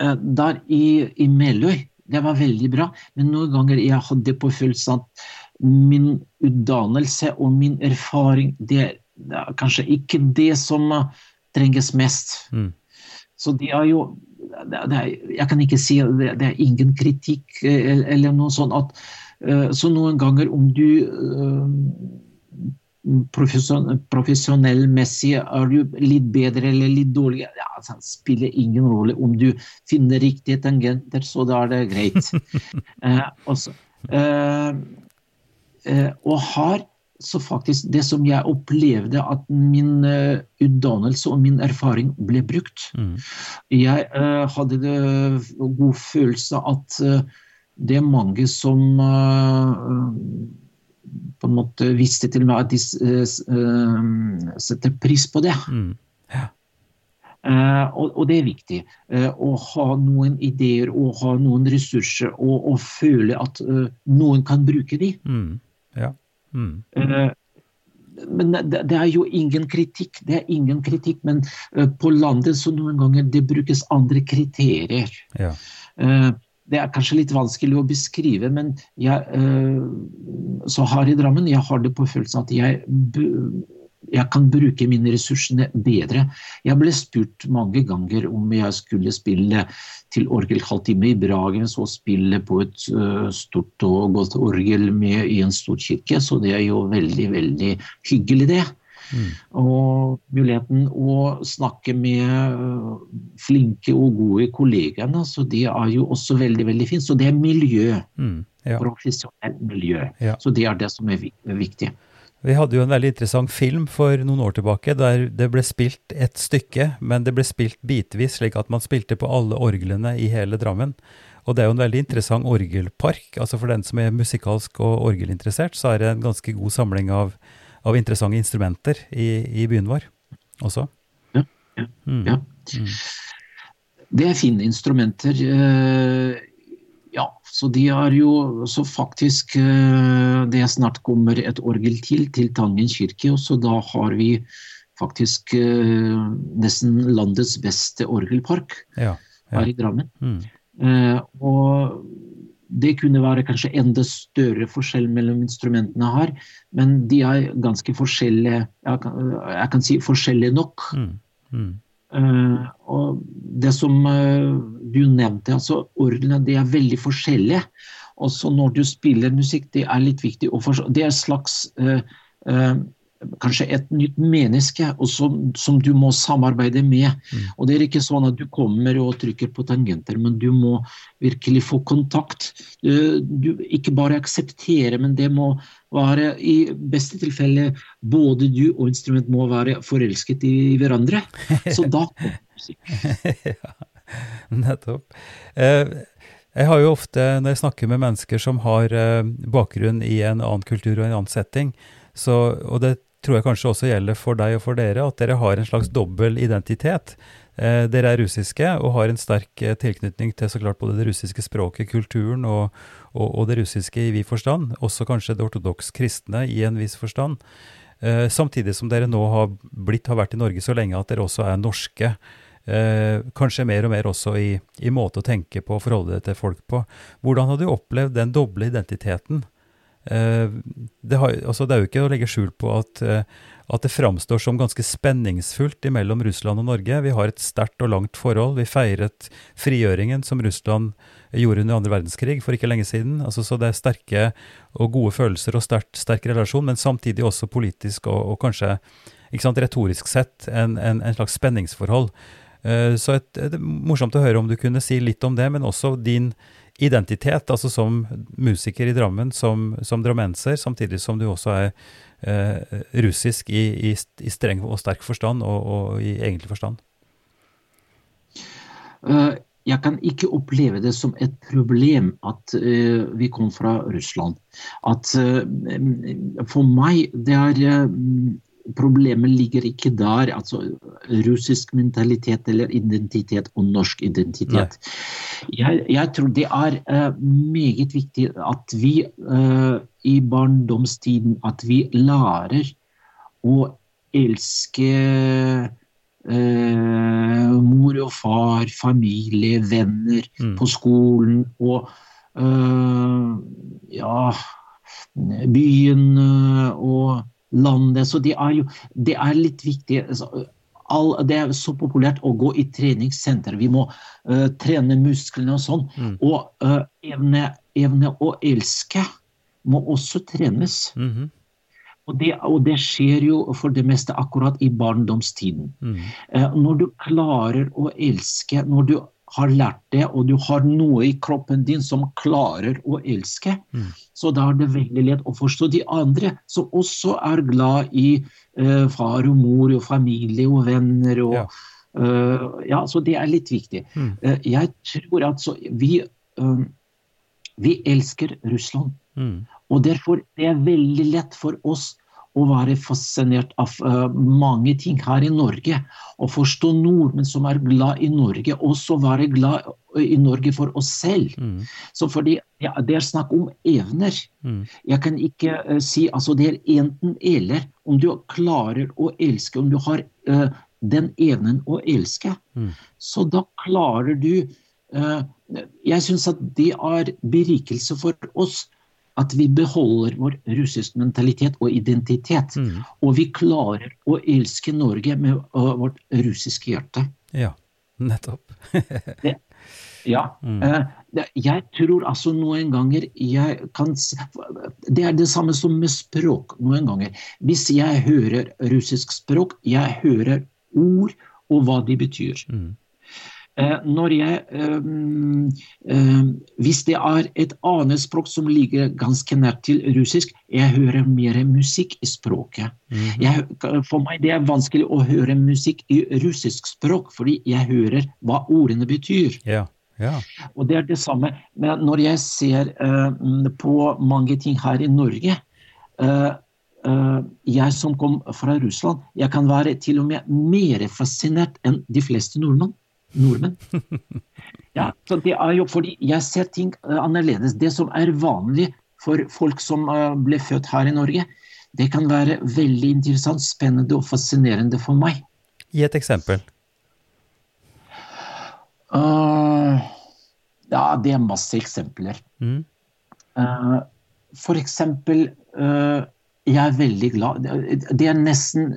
Der i, i Meløy, det var veldig bra, men noen ganger jeg hadde på følelsen at min utdannelse og min erfaring, det, det er kanskje ikke det som eh, trenges mest. Mm. Så det er jo det, er, Jeg kan ikke si at det, det er ingen kritikk eller, eller noe sånt at uh, Så noen ganger om du profesjon, profesjonellmessig er du litt bedre eller litt dårlig. ja, altså, det spiller ingen rolle om du finner riktige tangenter, så da er det greit. eh, og, så, eh, eh, og her så faktisk det som jeg opplevde at min uh, utdannelse og min erfaring ble brukt. Mm. Jeg uh, hadde det god følelse at uh, det er mange som eh, på en måte visste til meg at de eh, eh, setter pris på det. Mm. Uh, og, og det er viktig. Uh, å ha noen ideer og ha noen ressurser og, og føle at uh, noen kan bruke de. Mm. Ja. Mm. Men det, det er jo ingen kritikk, det er ingen kritikk, men på landet så noen ganger det brukes andre kriterier. Ja. Det er kanskje litt vanskelig å beskrive, men jeg, eh, så her i Drammen jeg har det på følelsen at jeg, jeg kan bruke mine ressursene bedre. Jeg ble spurt mange ganger om jeg skulle spille til orgelhalvtime i Bragen, så spille på et eh, stort og godt orgel med, i en stor kirke, så det er jo veldig, veldig hyggelig det. Mm. Og muligheten å snakke med øh, flinke og gode kollegaer, så det er jo også veldig veldig fint. Så det er miljø, Mm. Ja. profesjonelt miljø. Ja. Så det er det som er viktig. Vi hadde jo en veldig interessant film for noen år tilbake, der det ble spilt et stykke, men det ble spilt bitvis, slik at man spilte på alle orglene i hele Drammen. Og det er jo en veldig interessant orgelpark. altså For den som er musikalsk og orgelinteressert, så er det en ganske god samling av, av interessante instrumenter i, i byen vår også. Ja, ja, Mm. ja. Mm. Det er fine instrumenter. øh, Ja, så de er jo så faktisk øh, Det snart kommer et orgel til, til Tangen kirke, og så da har vi faktisk øh, nesten landets beste orgelpark Ja. her i Drammen. Mm. Eh, og det kunne være kanskje enda større forskjell mellom instrumentene har, men de er ganske forskjellige. Jeg kan, jeg kan si forskjellige nok. Mm. Mm. Uh, og det som uh, du nevnte, altså ordene, de er veldig forskjellige. Også når du spiller musikk, det er litt viktig å forstå. Det er et slags uh, Kanskje et nytt menneske som, som du må samarbeide med. Mm. Og det er ikke sånn at du kommer og trykker på tangenter, men du må virkelig få kontakt. Du, du ikke bare akseptere, men det må være i beste tilfelle både du og instrument må være forelsket i hverandre. Så da kommer musikk. ja, nettopp. Uh, jeg har jo ofte, når jeg snakker med mennesker som har eh, bakgrunn i en annen kultur og en annen setting, så, og det tror jeg kanskje også gjelder for deg og for dere, at dere har en slags dobbel identitet. Eh, dere er russiske og har en sterk eh, tilknytning til så klart både det russiske språket, kulturen og, og, og det russiske i vid forstand, også kanskje det ortodoks kristne i en viss forstand. Eh, samtidig som dere nå har blitt, har vært i Norge så lenge at dere også er norske. Eh, kanskje mer og mer også i, i måte å tenke på og forholde deg til folk på. Hvordan har du opplevd den doble identiteten? Eh, det, har, altså det er jo ikke å legge skjul på at, eh, at det framstår som ganske spenningsfullt mellom Russland og Norge. Vi har et sterkt og langt forhold. Vi feiret frigjøringen som Russland gjorde under andre verdenskrig for ikke lenge siden. Altså, så det er sterke og gode følelser og sterk, sterk relasjon, men samtidig også politisk og, og kanskje sant, retorisk sett en, en, en slags spenningsforhold. Eh, Så et, det er morsomt å høre om du kunne si litt om det, men også din identitet, altså som musiker i Drammen, som, som drammenser, samtidig som du også er eh, russisk i, i, i streng og sterk forstand, og, og i egentlig forstand. eh, jeg kan ikke oppleve det som et problem at eh, vi kom fra Russland. At eh, For meg det er Problemet ligger ikke der, altså russisk mentalitet eller identitet og norsk identitet. Jeg, jeg tror det er uh, meget viktig at vi uh, i barndomstiden at vi lærer å elske uh, mor og far, familie, venner Mm. på skolen og ja byen og landet. Så det er jo det er litt viktig. All, det er så populært å gå i treningssenter. Vi må uh, trene musklene og sånn. Mm. Og uh, evne, evne å elske må også trenes. Mhm. Og det, og det skjer jo for det meste akkurat i barndomstiden. Mm. Uh, Når du klarer å elske, når du har lært det, og du har noe i kroppen din som klarer å elske, Mm. så da er det veldig lett å forstå de andre som også er glad i eh, far og mor og familie og venner. og Ja. Uh, ja, Så det er litt viktig. Mm. Uh, jeg tror altså vi, uh, vi elsker Russland. Mm. Og derfor det er veldig lett for oss å være fascinert av eh, mange ting her i Norge. Og forstå nordmenn som er glad i Norge, også være glad i Norge for oss selv. Mm. Så fordi ja, Det er snakk om evner. Mm. Jeg kan ikke uh, si altså Det er enten-eller. Om du klarer å elske, om du har uh, den evnen å elske, Mm. så da klarer du uh, Jeg syns at det er berikelse for oss at vi beholder vår russisk mentalitet og identitet. Mm. Og vi klarer å elske Norge med vårt russiske hjerte. Ja, nettopp. Ja. Mm. jeg tror altså noen ganger jeg kan Det er det samme som med språk noen ganger. Hvis jeg hører russisk språk, jeg hører ord og hva de betyr. Mhm. Eh, når jeg ehm, ehm, Hvis det er et annet språk som ligger ganske nært til russisk, jeg hører mer musikk i språket. Mhm. Jeg, for meg det er vanskelig å høre musikk i russisk språk, fordi jeg hører hva ordene betyr. Yeah. Ja. Og det er det samme men når jeg ser eh, på mange ting her i Norge. eh, uh, jeg som kom fra Russland, jeg kan være til og med mer fascinert enn de fleste nordmenn. Nordmenn. Ja, så det er jo fordi jeg ser ting eh, annerledes. Det som er vanlig for folk som eh, ble født her i Norge, det kan være veldig interessant, spennende og fascinerende for meg. Gi et eksempel. Uh, ja, det er masse eksempler. Mm. Uh, for eksempel, uh, jeg er veldig glad Det, er nesten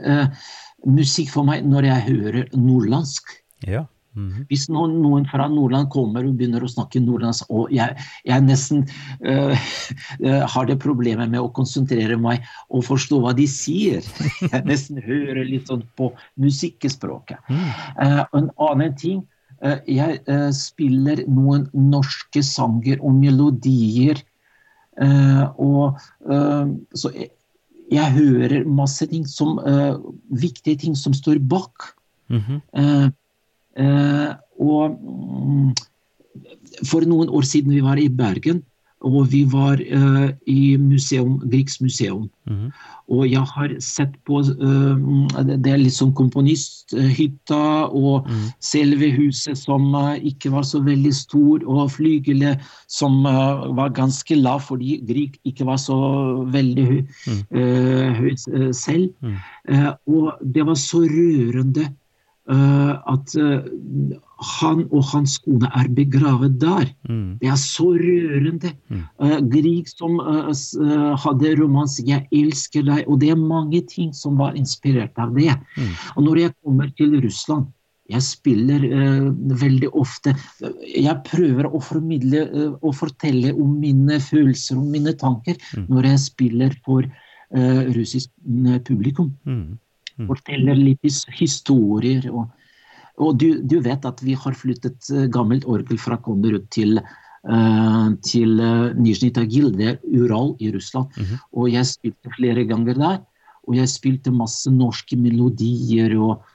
musikk for meg når jeg hører nordlandsk. Ja. Mhm. Hvis noen, noen fra Nordland kommer og begynner å snakke nordlandsk, og jeg, jeg nesten øh, øh, har det problemet med å konsentrere meg og forstå hva de sier. Jeg nesten hører litt sånn på musikkspråket. Mm. Uh, en annen ting, uh, jeg uh, spiller noen norske sanger og melodier. eh, og eh, så jeg, jeg hører masse ting som eh, viktige ting som står bak. Mm -hmm. eh, og mm, for noen år siden vi var i Bergen, og vi var uh, i museum, Grieks museum. Mhm. Og jeg har sett på uh, det- er sånn komponisthytta og Mhm. selve huset som uh, ikke var så veldig stor, og flygelet som eh, var ganske lav fordi Grieg ikke var så veldig høy, Mm. eh, høy eh, selv. Mm. Eh, og det var så rørende eh, at eh, han og hans kone er begravet der. Mm. Det er så rørende. Mm. Eh, Grieg som eh, eh, hadde romans 'Jeg elsker deg', og det er mange ting som var inspirert av det. Mm. Og når jeg kommer til Russland jeg spiller uh, veldig ofte Jeg prøver å formidle uh, og fortelle om mine følelser og mine tanker Mm. når jeg spiller for uh, russisk eh, publikum. Mm. Forteller litt historier. Og, og du, du vet at vi har flyttet eh, gammelt orgel fra Konderud til eh, til uh, Nizjnij Tagil, det er Ural i Russland. Mhm. Og jeg spilte flere ganger der. Og jeg spilte masse norske melodier og eh, eh,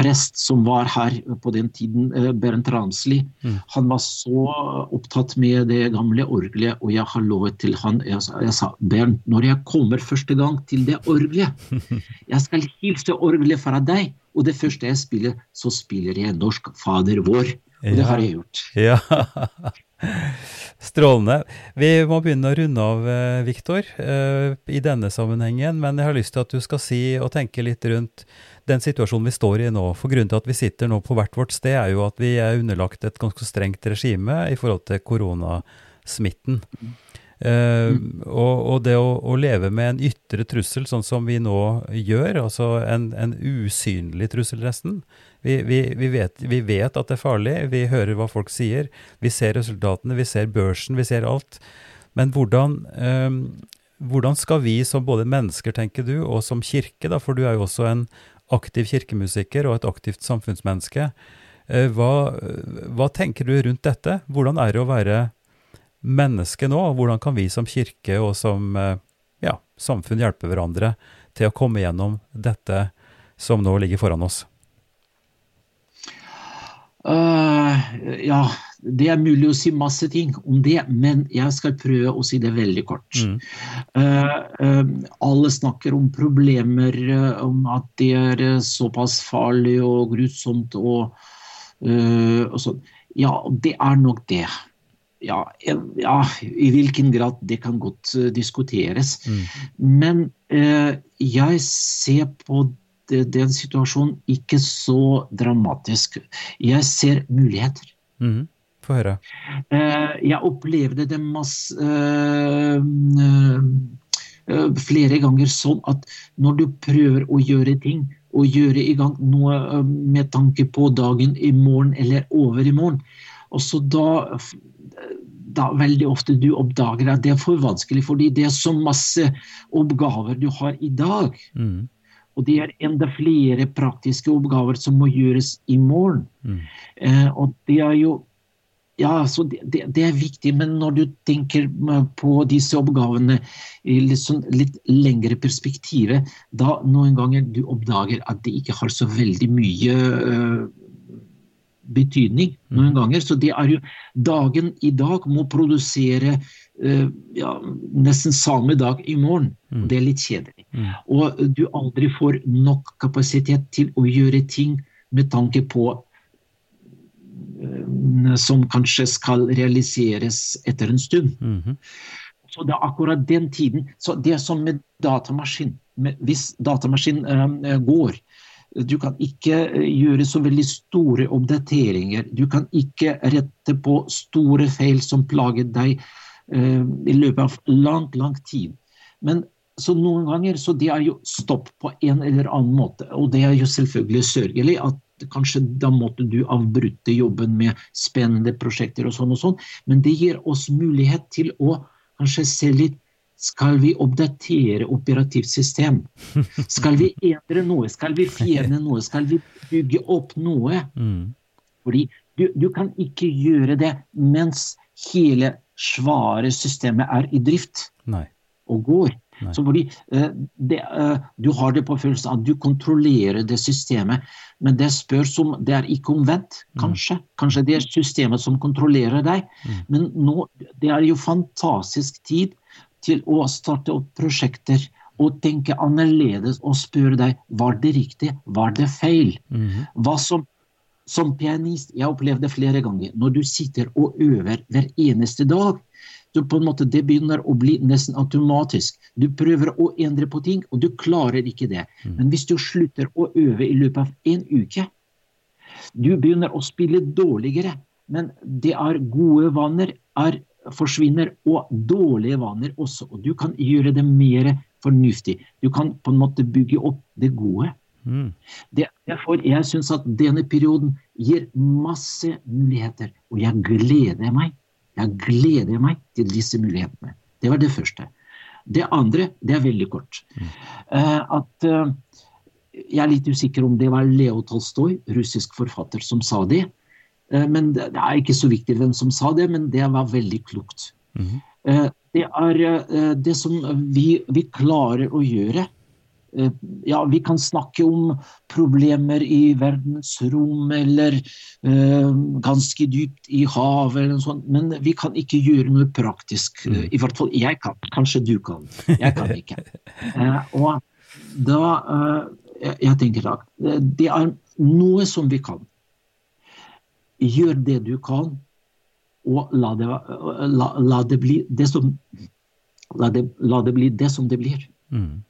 prest som var her på den tiden, eh, Bernt Ramsli. Mm. Han var så opptatt med det gamle orgelet, og jeg har lovet til han Jeg sa, jeg sa Bernt, når jeg kommer første gang til det orgelet, jeg skal hilse orgelet fra deg, og det første jeg spiller, så spiller jeg Norsk Fader vår. Og det Ja. har jeg gjort. Ja. Strålende. Vi må begynne å runde av, eh, Viktor, eh, i denne sammenhengen. Men jeg har lyst til at du skal si og tenke litt rundt den situasjonen vi står i nå. For grunnen til at vi sitter nå på hvert vårt sted, er jo at vi er underlagt et ganske strengt regime i forhold til koronasmitten. Eh, og, og det å, å leve med en ytre trussel, sånn som vi nå gjør, altså en, en usynlig trussel nesten. Vi, vi, vi, vet, vi vet at det er farlig, vi hører hva folk sier, vi ser resultatene, vi ser børsen, vi ser alt. Men hvordan, eh, hvordan skal vi som både mennesker, tenker du, og som kirke, da, for du er jo også en aktiv kirkemusiker og et aktivt samfunnsmenneske, eh, hva, hva tenker du rundt dette? Hvordan er det å være menneske nå, og hvordan kan vi som kirke og som eh, ja, samfunn hjelpe hverandre til å komme gjennom dette som nå ligger foran oss? Øh, ja, det er mulig å si masse ting om det, men jeg skal prøve å si det veldig kort. Mm. Uh, uh, alle snakker om problemer, om at det er såpass farlig og grusomt og, og sånn. Ja, det er nok det. Ja, ja, i hvilken grad det kan godt diskuteres. Mm. Men jeg ser på den situasjonen ikke så dramatisk. Jeg ser muligheter. Mhm. Få høre. Eh, jeg opplevde det masse eh, eh, flere ganger sånn at når du prøver å gjøre ting, og gjøre i gang noe eh, med tanke på dagen i morgen eller over i morgen, og så da da veldig ofte du oppdager at det er for vanskelig, fordi det er så masse oppgaver du har i dag. Mhm. Og det er enda flere praktiske oppgaver som må gjøres i morgen. Mm. Eh, og det er jo Ja, så det, det, det er viktig, men når du tenker på disse oppgavene i litt, sånn, litt lengre perspektivet, da noen ganger du oppdager at det ikke har så veldig mye eh, betydning. noen ganger, Så det er jo dagen i dag må produsere eh, ja, nesten samme dag i morgen. Mm. Det er litt kjedelig. Mm. Og du aldri får nok kapasitet til å gjøre ting med tanke på eh, som kanskje skal realiseres etter en stund. Mhm. Så det er akkurat den tiden. Så det er som med datamaskin. Med, hvis datamaskin eh, går, du kan ikke eh, gjøre så veldig store oppdateringer. Du kan ikke rette på store feil som plager deg eh, i løpet av lang, lang tid. Men så noen ganger så det er jo stopp på en eller annen måte. Og det er jo selvfølgelig sørgelig at kanskje da måtte du avbryte jobben med spennende prosjekter og sånn og sånn, men det gir oss mulighet til å kanskje se litt skal vi oppdatere operativsystem? Skal vi endre noe? Skal vi fjerne noe? Skal vi bygge opp noe? Mhm. Fordi du, du kan ikke gjøre det mens hele svare systemet er i drift Nei. og går. Nei. Så fordi uh, det, uh, Du har det på følelsen at du kontrollerer det systemet, men det spørs om det er ikke omvendt. Kanskje Kanskje det er systemet som kontrollerer deg. Mm. Men nå, det er jo fantastisk tid til å starte opp prosjekter og tenke annerledes og spørre deg var det riktig, var det feil. Mhm. Hva som som pianist, jeg opplevde flere ganger, når du sitter og øver hver eneste dag, du på en måte det begynner å bli nesten automatisk. Du prøver å endre på ting, og du klarer ikke det. Men hvis du slutter å øve i løpet av en uke, du begynner å spille dårligere, men det er gode vaner er, forsvinner, og dårlige vaner også. Og du kan gjøre det mer fornuftig. Du kan på en måte bygge opp det gode. Mm. Det, derfor jeg syns at denne perioden gir masse muligheter, og jeg gleder meg. Jeg gleder meg til disse mulighetene. Det var det første. Det andre, det er veldig kort. Eh, at uh, Jeg er litt usikker om det var Leo Tolstoy, russisk forfatter, som sa det. Eh, men det, er ikke så viktig hvem som sa det, men det var veldig klokt. Mm -hmm. det er eh, det som vi, vi klarer å gjøre ja, vi kan snakke om problemer i verdensrom eller ganske dypt i havet, eller noe sånt, men vi kan ikke gjøre noe praktisk. Mm. I hvert fall jeg kan. Kanskje du kan. Jeg kan ikke. Og da jeg, tenker da, det er noe som vi kan. Gjør det du kan, og la det, la, la det bli det som la det, la det bli det som det blir. Mm.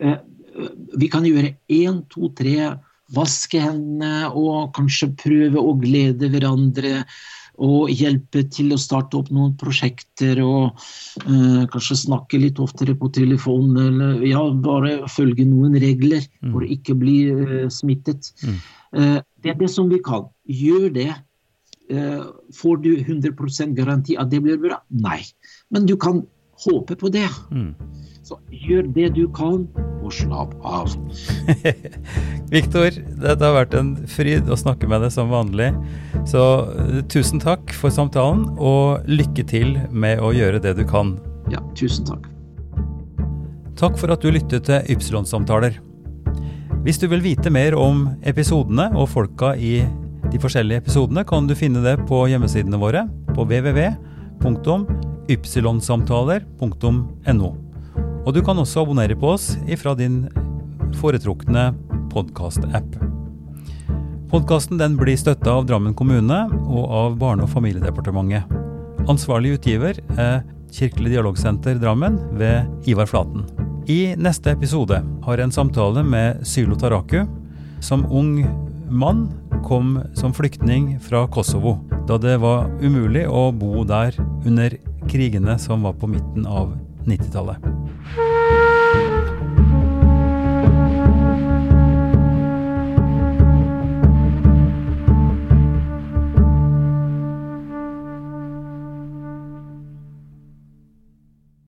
Eh, vi kan gjøre én, to, tre, vaske hendene og kanskje prøve å glede hverandre. Og hjelpe til å starte opp noen prosjekter og uh, kanskje snakke litt oftere på telefon. Eller ja, bare følge noen regler for å ikke bli uh, smittet. Mm. Det er det som vi kan. Gjør det. Eh, får du 100% garanti at det blir bra? Nei. Men du kan håpe på det. Mm. Så gjør det du kan, og slapp av. Viktor, dette har vært en fryd å snakke med deg som vanlig. Så eh, tusen takk for samtalen, og lykke til med å gjøre det du kan. Ja, tusen takk. Takk for at du lyttet til Ypsilon-samtaler. Hvis du vil vite mer om episodene og folka i de forskjellige episodene, kan du finne det på hjemmesidene våre på www.ypsilonsamtaler.no. Og du kan også abonnere på oss ifra din foretrukne podkast-app. Podkasten blir støtta av Drammen kommune og av Barne- og familiedepartementet. Ansvarlig utgiver er Kirkelig dialogsenter Drammen ved Ivar Flaten. I neste episode har jeg en samtale med Sylo Taraku. Som ung mann kom som flyktning fra Kosovo, da det var umulig å bo der under krigene som var på midten av 90-tallet.